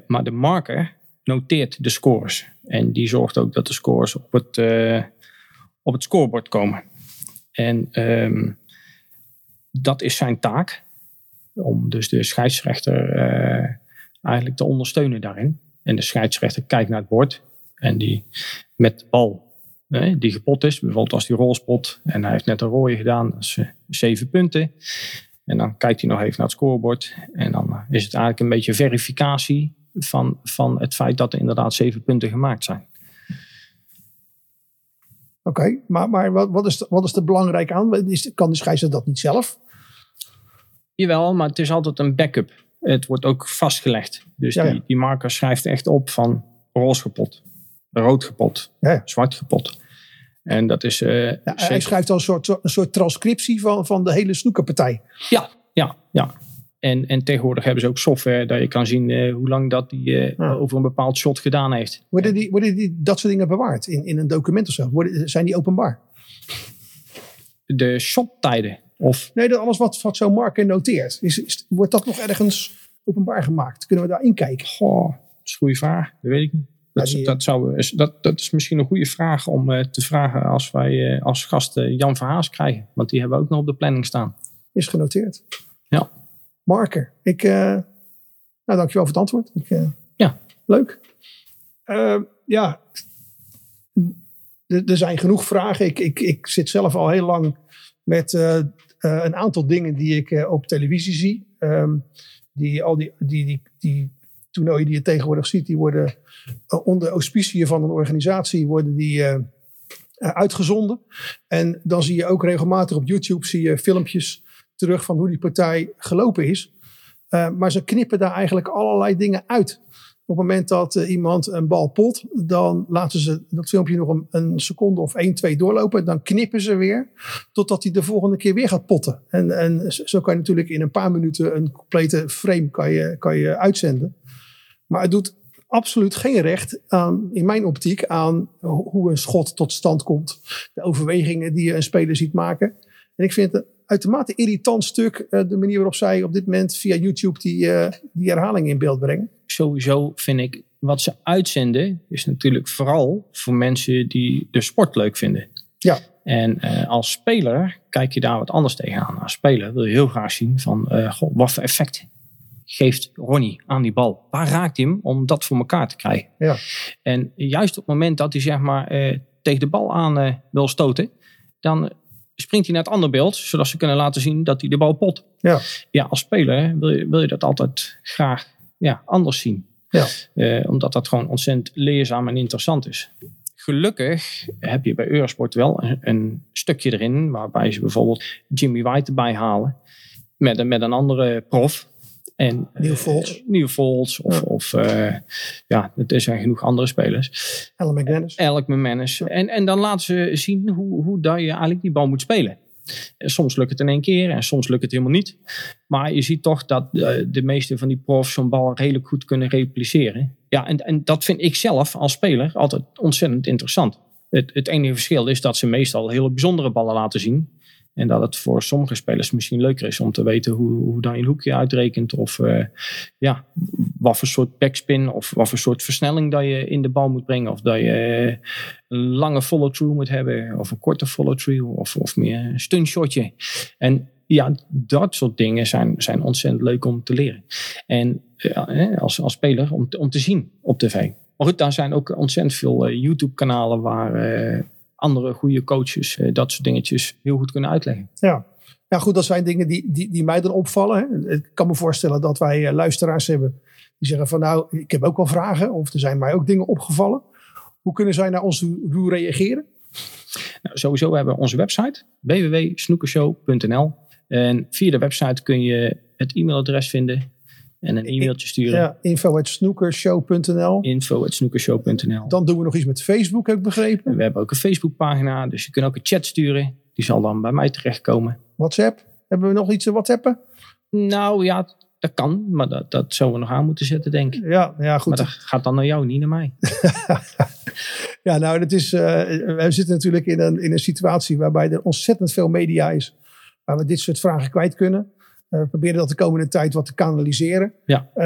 Maar de marker noteert de scores. En die zorgt ook dat de scores op het, eh, op het scorebord komen. En ehm, dat is zijn taak. Om dus de scheidsrechter eh, eigenlijk te ondersteunen daarin. En de scheidsrechter kijkt naar het bord. En die met de bal die gepot is. Bijvoorbeeld als die rolspot en hij heeft net een rode gedaan. Dat is eh, zeven punten. En dan kijkt hij nog even naar het scorebord. En dan is het eigenlijk een beetje verificatie van, van het feit dat er inderdaad zeven punten gemaakt zijn. Oké, maar, maar wat, wat, is wat is er belangrijk aan? Is, kan de scheidsrechter dat niet zelf? Jawel, maar het is altijd een backup. Het wordt ook vastgelegd. Dus Ja, ja. Die, die marker schrijft echt op van roze gepot, rood gepot, Ja, zwart gepot. En dat is... Ja, hij zeker- schrijft al een soort, een soort transcriptie van, van de hele snoekerpartij. Ja, ja, ja. En, en tegenwoordig hebben ze ook software dat je kan zien eh, hoe lang dat die eh, Ja. over een bepaald shot gedaan heeft. Worden, die, worden die, dat soort dingen bewaard in, in een document of zo? Worden, zijn die openbaar? De shottijden. Of Nee, dat alles wat, wat zo'n marker noteert. Is, is, wordt dat nog ergens openbaar gemaakt? Kunnen we daarin kijken? goh, dat is een goede vraag. Dat weet ik niet. Dat, Ja, die- dat, zou, is- dat, dat is misschien een goede vraag om eh, te vragen als wij eh, als gast eh, Jan Verhaas krijgen. Want die hebben we ook nog op de planning staan. Is genoteerd. Ja. Marker. Ik, eh, nou, dankjewel voor het antwoord. Ik, eh, Ja. Leuk. Eh, ja. Er, zijn genoeg vragen. Ik, ik, ik zit zelf al heel lang met een aantal dingen die ik op televisie zie. Ehm, die, al die, die, die, die toernooien die je tegenwoordig ziet, die worden onder auspiciën van een organisatie worden die, uitgezonden. En dan zie je ook regelmatig op YouTube zie je filmpjes terug van hoe die partij gelopen is. Eh, maar ze knippen daar eigenlijk allerlei dingen uit. Op het moment dat eh, iemand een bal pot, dan laten ze dat filmpje nog een, seconde of 1, 2 doorlopen. Dan knippen ze weer, totdat hij de volgende keer weer gaat potten. En, en zo kan je natuurlijk in een paar minuten een complete frame kan je, kan je uitzenden. Maar het doet absoluut geen recht aan, in mijn optiek, aan ho- hoe een schot tot stand komt. De overwegingen die je een speler ziet maken. En ik vind het uitermate irritant stuk, eh, de manier waarop zij op dit moment via YouTube die, eh, die herhaling in beeld brengen. Sowieso vind ik wat ze uitzenden is natuurlijk vooral voor mensen die de sport leuk vinden. Ja. En eh, als speler kijk je daar wat anders tegenaan. Als speler wil je heel graag zien van goh, wat voor effect geeft Ronnie aan die bal. Waar raakt hij hem om dat voor elkaar te krijgen? Ja. En juist op het moment dat hij zeg maar tegen de bal aan wil stoten, dan springt hij naar het andere beeld, zodat ze kunnen laten zien dat hij de bal pot. Ja. Ja, als speler wil je, wil je dat altijd graag ja, anders zien. Ja. Eh, omdat dat gewoon ontzettend leerzaam en interessant is. Gelukkig heb je bij Eurosport wel een, een stukje erin waarbij ze bijvoorbeeld Jimmy White erbij halen met, met een andere prof. En, Neil eh, Foltz. Neil Foltz of, Ja. of eh, ja, er zijn genoeg andere spelers. Alan McManus. McManus. En, en dan laten ze zien hoe, hoe dat je eigenlijk die bal moet spelen. En Soms lukt het in één keer en soms lukt het helemaal niet. Maar je ziet toch dat eh, de meeste van die profs zo'n bal redelijk goed kunnen repliceren. Ja, en, en dat vind ik zelf als speler altijd ontzettend interessant. Het, het enige verschil is dat ze meestal hele bijzondere ballen laten zien. En dat het voor sommige spelers misschien leuker is om te weten hoe, hoe dan je hoekje uitrekent. Of eh, ja, wat voor soort backspin of wat voor soort versnelling dat je in de bal moet brengen. Of dat je eh, een lange follow-through moet hebben. Of een korte follow-through. Of, of meer een stunshotje. En ja, dat soort dingen zijn, zijn ontzettend leuk om te leren. En hè, als, als speler om, om te zien op tv. Maar goed, daar zijn ook ontzettend veel eh, YouTube-kanalen waar eh, andere goede coaches eh, dat soort dingetjes heel goed kunnen uitleggen. Ja. ja, goed, dat zijn dingen die, die, die mij dan opvallen. Hè. Ik kan me voorstellen dat wij eh, luisteraars hebben die zeggen van nou, ik heb ook wel vragen. Of er zijn mij ook dingen opgevallen. Hoe kunnen zij naar ons toe reageren? Nou, sowieso hebben we onze website www.snoekershow.nl. En via de website kun je het e-mailadres vinden. En een e-mailtje sturen. Ja, info.snoekershow.nl. info.snoekershow.nl Dan doen we nog iets met Facebook, heb ik begrepen. We hebben ook een Facebookpagina, dus je kunt ook een chat sturen. Die zal dan bij mij terechtkomen. WhatsApp. Hebben we nog iets te whatsappen? Nou ja, dat kan, maar dat, dat zouden we nog aan moeten zetten, denk ik. Ja, ja goed. Maar dat gaat dan naar jou, niet naar mij. Ja, nou, dat is, eh, we zitten natuurlijk in een, in een situatie waarbij er ontzettend veel media is. Waar we dit soort vragen kwijt kunnen. Eh, we proberen dat de komende tijd wat te kanaliseren. Ja. Eh,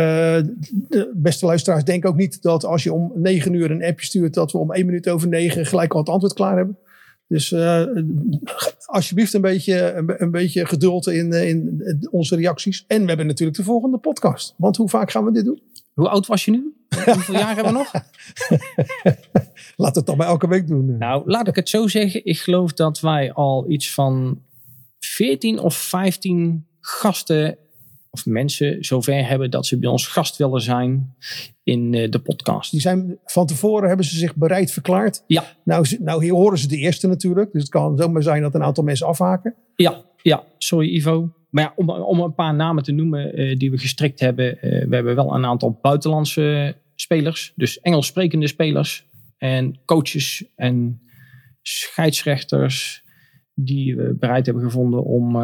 de beste luisteraars, denk ook niet dat als je om negen uur een appje stuurt, dat we om één minuut over negen gelijk al het antwoord klaar hebben. Dus eh, alsjeblieft een beetje, een, be- een beetje geduld in, in onze reacties. En we hebben natuurlijk de volgende podcast. Want hoe vaak gaan we dit doen? Hoe oud was je nu? Hoeveel jaar hebben we nog? We het dan bij elke week doen. Nou, laat ik het zo zeggen. Ik geloof dat wij al iets van 14 of 15 gasten of mensen zover hebben dat ze bij ons gast willen zijn in eh, de podcast. Die zijn van tevoren hebben ze zich bereid verklaard. Ja. Nou, nou hier horen ze de eerste natuurlijk. Dus het kan zomaar zijn dat een aantal mensen afhaken. Ja, ja, sorry Ivo. Maar ja, om, om een paar namen te noemen eh, die we gestrikt hebben. eh, we hebben wel een aantal buitenlandse spelers. Dus Engels sprekende spelers. En coaches en scheidsrechters die we bereid hebben gevonden om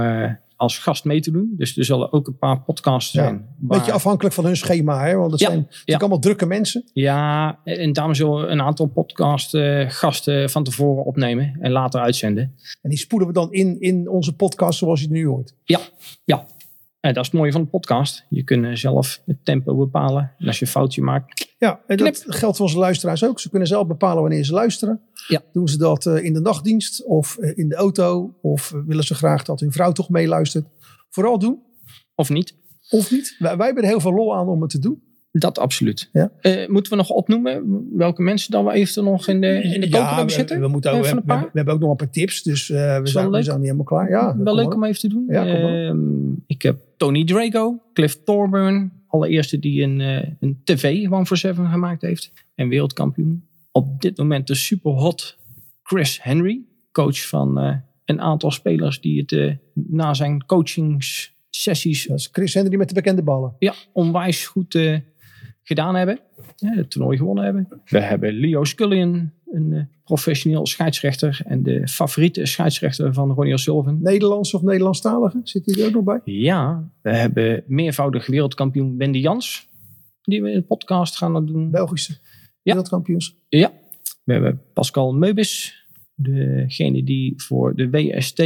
als gast mee te doen. Dus er zullen ook een paar podcasts zijn. Een waar- beetje afhankelijk van hun schema. Hè? Want het Ja, zijn natuurlijk allemaal drukke mensen. Ja, en daarom zullen we een aantal podcast eh, gasten van tevoren opnemen en later uitzenden. En die spoelen we dan in, in onze podcast zoals je het nu hoort. Ja, ja. En dat is het mooie van de podcast. Je kunt eh, zelf het tempo bepalen. En als je een foutje maakt, Ja, en dat geldt voor onze luisteraars ook. Ze kunnen zelf bepalen wanneer ze luisteren. Ja. Doen ze dat eh, in de nachtdienst of eh, in de auto? Of eh, willen ze graag dat hun vrouw toch meeluistert? Vooral doen. of niet. Of niet. Wij, wij hebben er heel veel lol aan om het te doen. Dat absoluut. Ja. Moeten we nog opnoemen welke mensen dan we eventueel nog in de, in de we, zitten? we, moeten ook, we, hebben ook nog een paar tips. Dus we, zijn, we zijn niet helemaal klaar. Ja, Wel leuk om even te doen. Ja. Ehm, ik heb Tony Drago, Cliff Thorburn. Allereerste die een, eh, een tv One for Seven gemaakt heeft. En wereldkampioen. Op dit moment de super hot Chris Henry. Coach van eh, een aantal spelers die het eh, na zijn coachingssessies Dat is Chris Henry met de bekende ballen. ja, onwijs goed gedaan hebben. Het toernooi gewonnen hebben. We hebben Leo Scullion, een eh, professioneel scheidsrechter. En de favoriete scheidsrechter van Ronnie O'Sullivan. Nederlands of Nederlandstalige? Zit die er ook nog bij? Ja, we hebben meervoudig wereldkampioen Wendy Jans. Die we in de podcast gaan doen. Belgische wereldkampioens. Ja, we hebben Pascal Meubis. Degene die voor de WST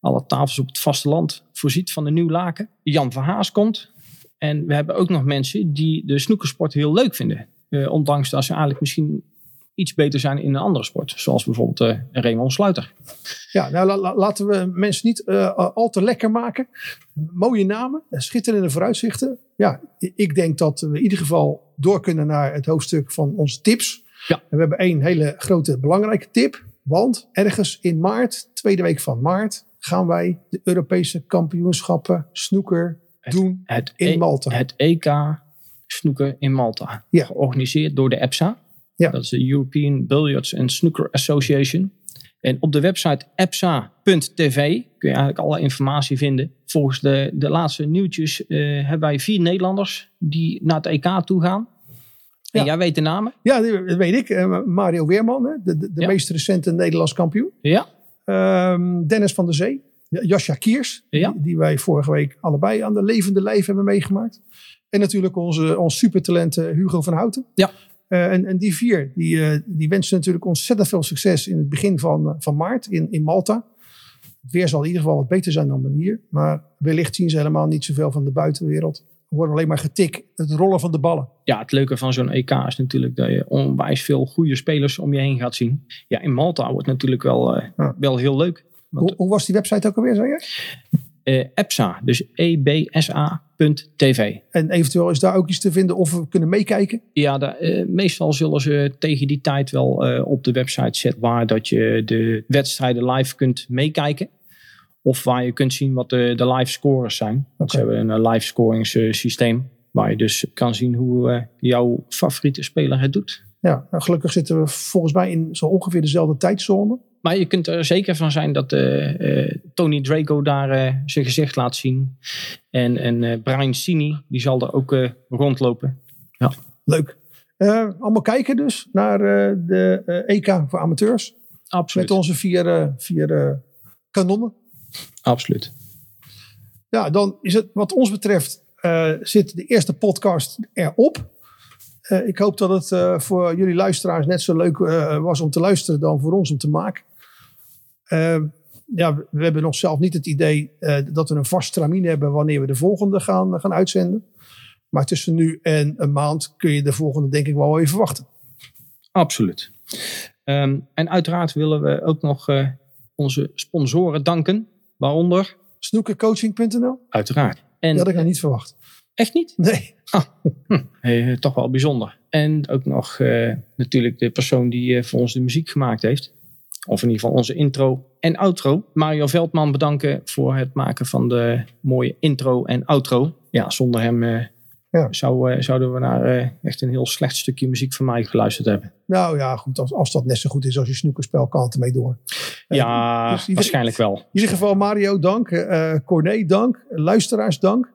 alle tafels op het vasteland voorziet van een nieuw laken. Jan van Haas komt. En we hebben ook nog mensen die de snoekersport heel leuk vinden. Eh, ondanks dat ze eigenlijk misschien iets beter zijn in een andere sport. Zoals bijvoorbeeld eh Raymond Sluiter. Ja, nou la- la- laten we mensen niet eh, al te lekker maken. Mooie namen, eh, schitterende vooruitzichten. Ja, ik denk dat we in ieder geval door kunnen naar het hoofdstuk van onze tips. Ja. En we hebben één hele grote belangrijke tip. Want ergens in maart, tweede week van maart, gaan wij de Europese kampioenschappen snoeker doen Het, in E- Malta. het EK snoeker in Malta. Ja. Georganiseerd door de EPSA. Ja. Dat is de European Billiards and Snooker Association. En op de website epsa.tv kun je eigenlijk alle informatie vinden. Volgens de, de laatste nieuwtjes eh, hebben wij vier Nederlanders die naar het EK toe gaan. En Ja. jij weet de namen? Ja, dat weet ik. Eh, Mario Weerman, de, de, de Ja. meest recente Nederlands kampioen. Ja. Ehm, Dennis van der Zee. Jascha Kiers, Ja. die, die wij vorige week allebei aan de levende lijf hebben meegemaakt. En natuurlijk onze, ons supertalent Hugo van Houten. Ja. Eh, en, en die vier, die, eh, die wensen natuurlijk ontzettend veel succes in het begin van, eh, van maart in, in Malta. Het weer zal in ieder geval wat beter zijn dan hier. Maar wellicht zien ze helemaal niet zoveel van de buitenwereld. We horen alleen maar getik, het rollen van de ballen. Ja, het leuke van zo'n EK is natuurlijk dat je onwijs veel goede spelers om je heen gaat zien. Ja, in Malta wordt natuurlijk wel, Ja. wel heel leuk. Hoe, hoe was die website ook alweer, zei je? EPSA, dus ebsa.tv. En eventueel is daar ook iets te vinden of we kunnen meekijken. Ja, da- eh, meestal zullen ze tegen die tijd wel eh, op de website zetten waar dat je de wedstrijden live kunt meekijken. Of waar je kunt zien wat de, de live scores zijn. Want Ze hebben een live scoringssysteem waar je dus kan zien hoe jouw favoriete speler het doet. Ja, nou, gelukkig zitten we volgens mij in zo ongeveer dezelfde tijdzone. Maar je kunt er zeker van zijn dat eh, eh, Tony Drago daar eh, zijn gezicht laat zien. En, en eh, Brian Cini, die zal er ook eh, rondlopen. Leuk. Eh, allemaal kijken dus naar eh, de eh, EK voor amateurs. Absoluut. Met onze vier, vier kanonnen. Absoluut. Ja, dan is het wat ons betreft eh, zit de eerste podcast erop. Eh, ik hoop dat het eh, voor jullie luisteraars net zo leuk eh, was om te luisteren dan voor ons om te maken. Eh, ja, we- hebben nog zelf niet het idee eh, dat we een vast stramine hebben wanneer we de volgende gaan, gaan uitzenden. Maar tussen nu en een maand kun je de volgende denk ik wel even verwachten. Absoluut. Ehm, en uiteraard willen we ook nog eh, onze sponsoren danken. Waaronder, Snoekercoaching.nl? uiteraard. En Dat had ik nog niet verwacht. echt niet? Nee. Eh, toch wel bijzonder. En ook nog eh, natuurlijk de persoon die eh, voor ons de muziek gemaakt heeft. Of in ieder geval onze intro en outro. Mario Veldman bedanken voor het maken van de mooie intro en outro. Ja, zonder hem eh, Ja. zou, eh, zouden we naar eh, echt een heel slecht stukje muziek van mij geluisterd hebben. Nou ja, goed. Als, als dat net zo goed is als je snoekerspel, kan het ermee door. Ja, dus waarschijnlijk wel. In ieder geval Mario, dank. Corné, dank. Luisteraars, dank.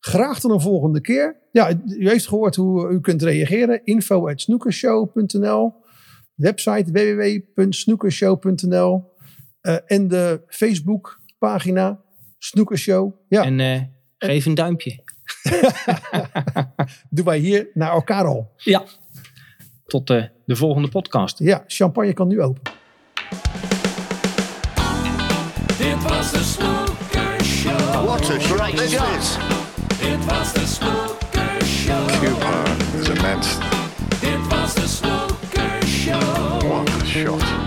Graag tot een volgende keer. Ja, u heeft gehoord hoe u kunt reageren. Info at snoekershow.nl Website www.snoekershow.nl eh, En de Facebook pagina Snoekershow. Ja, En eh, geef een duimpje. doen wij hier naar elkaar al. Ja. Tot eh, de volgende podcast. Ja, champagne kan nu open. Dit was de Snooker Show. What a great quiz. Dit was de shot.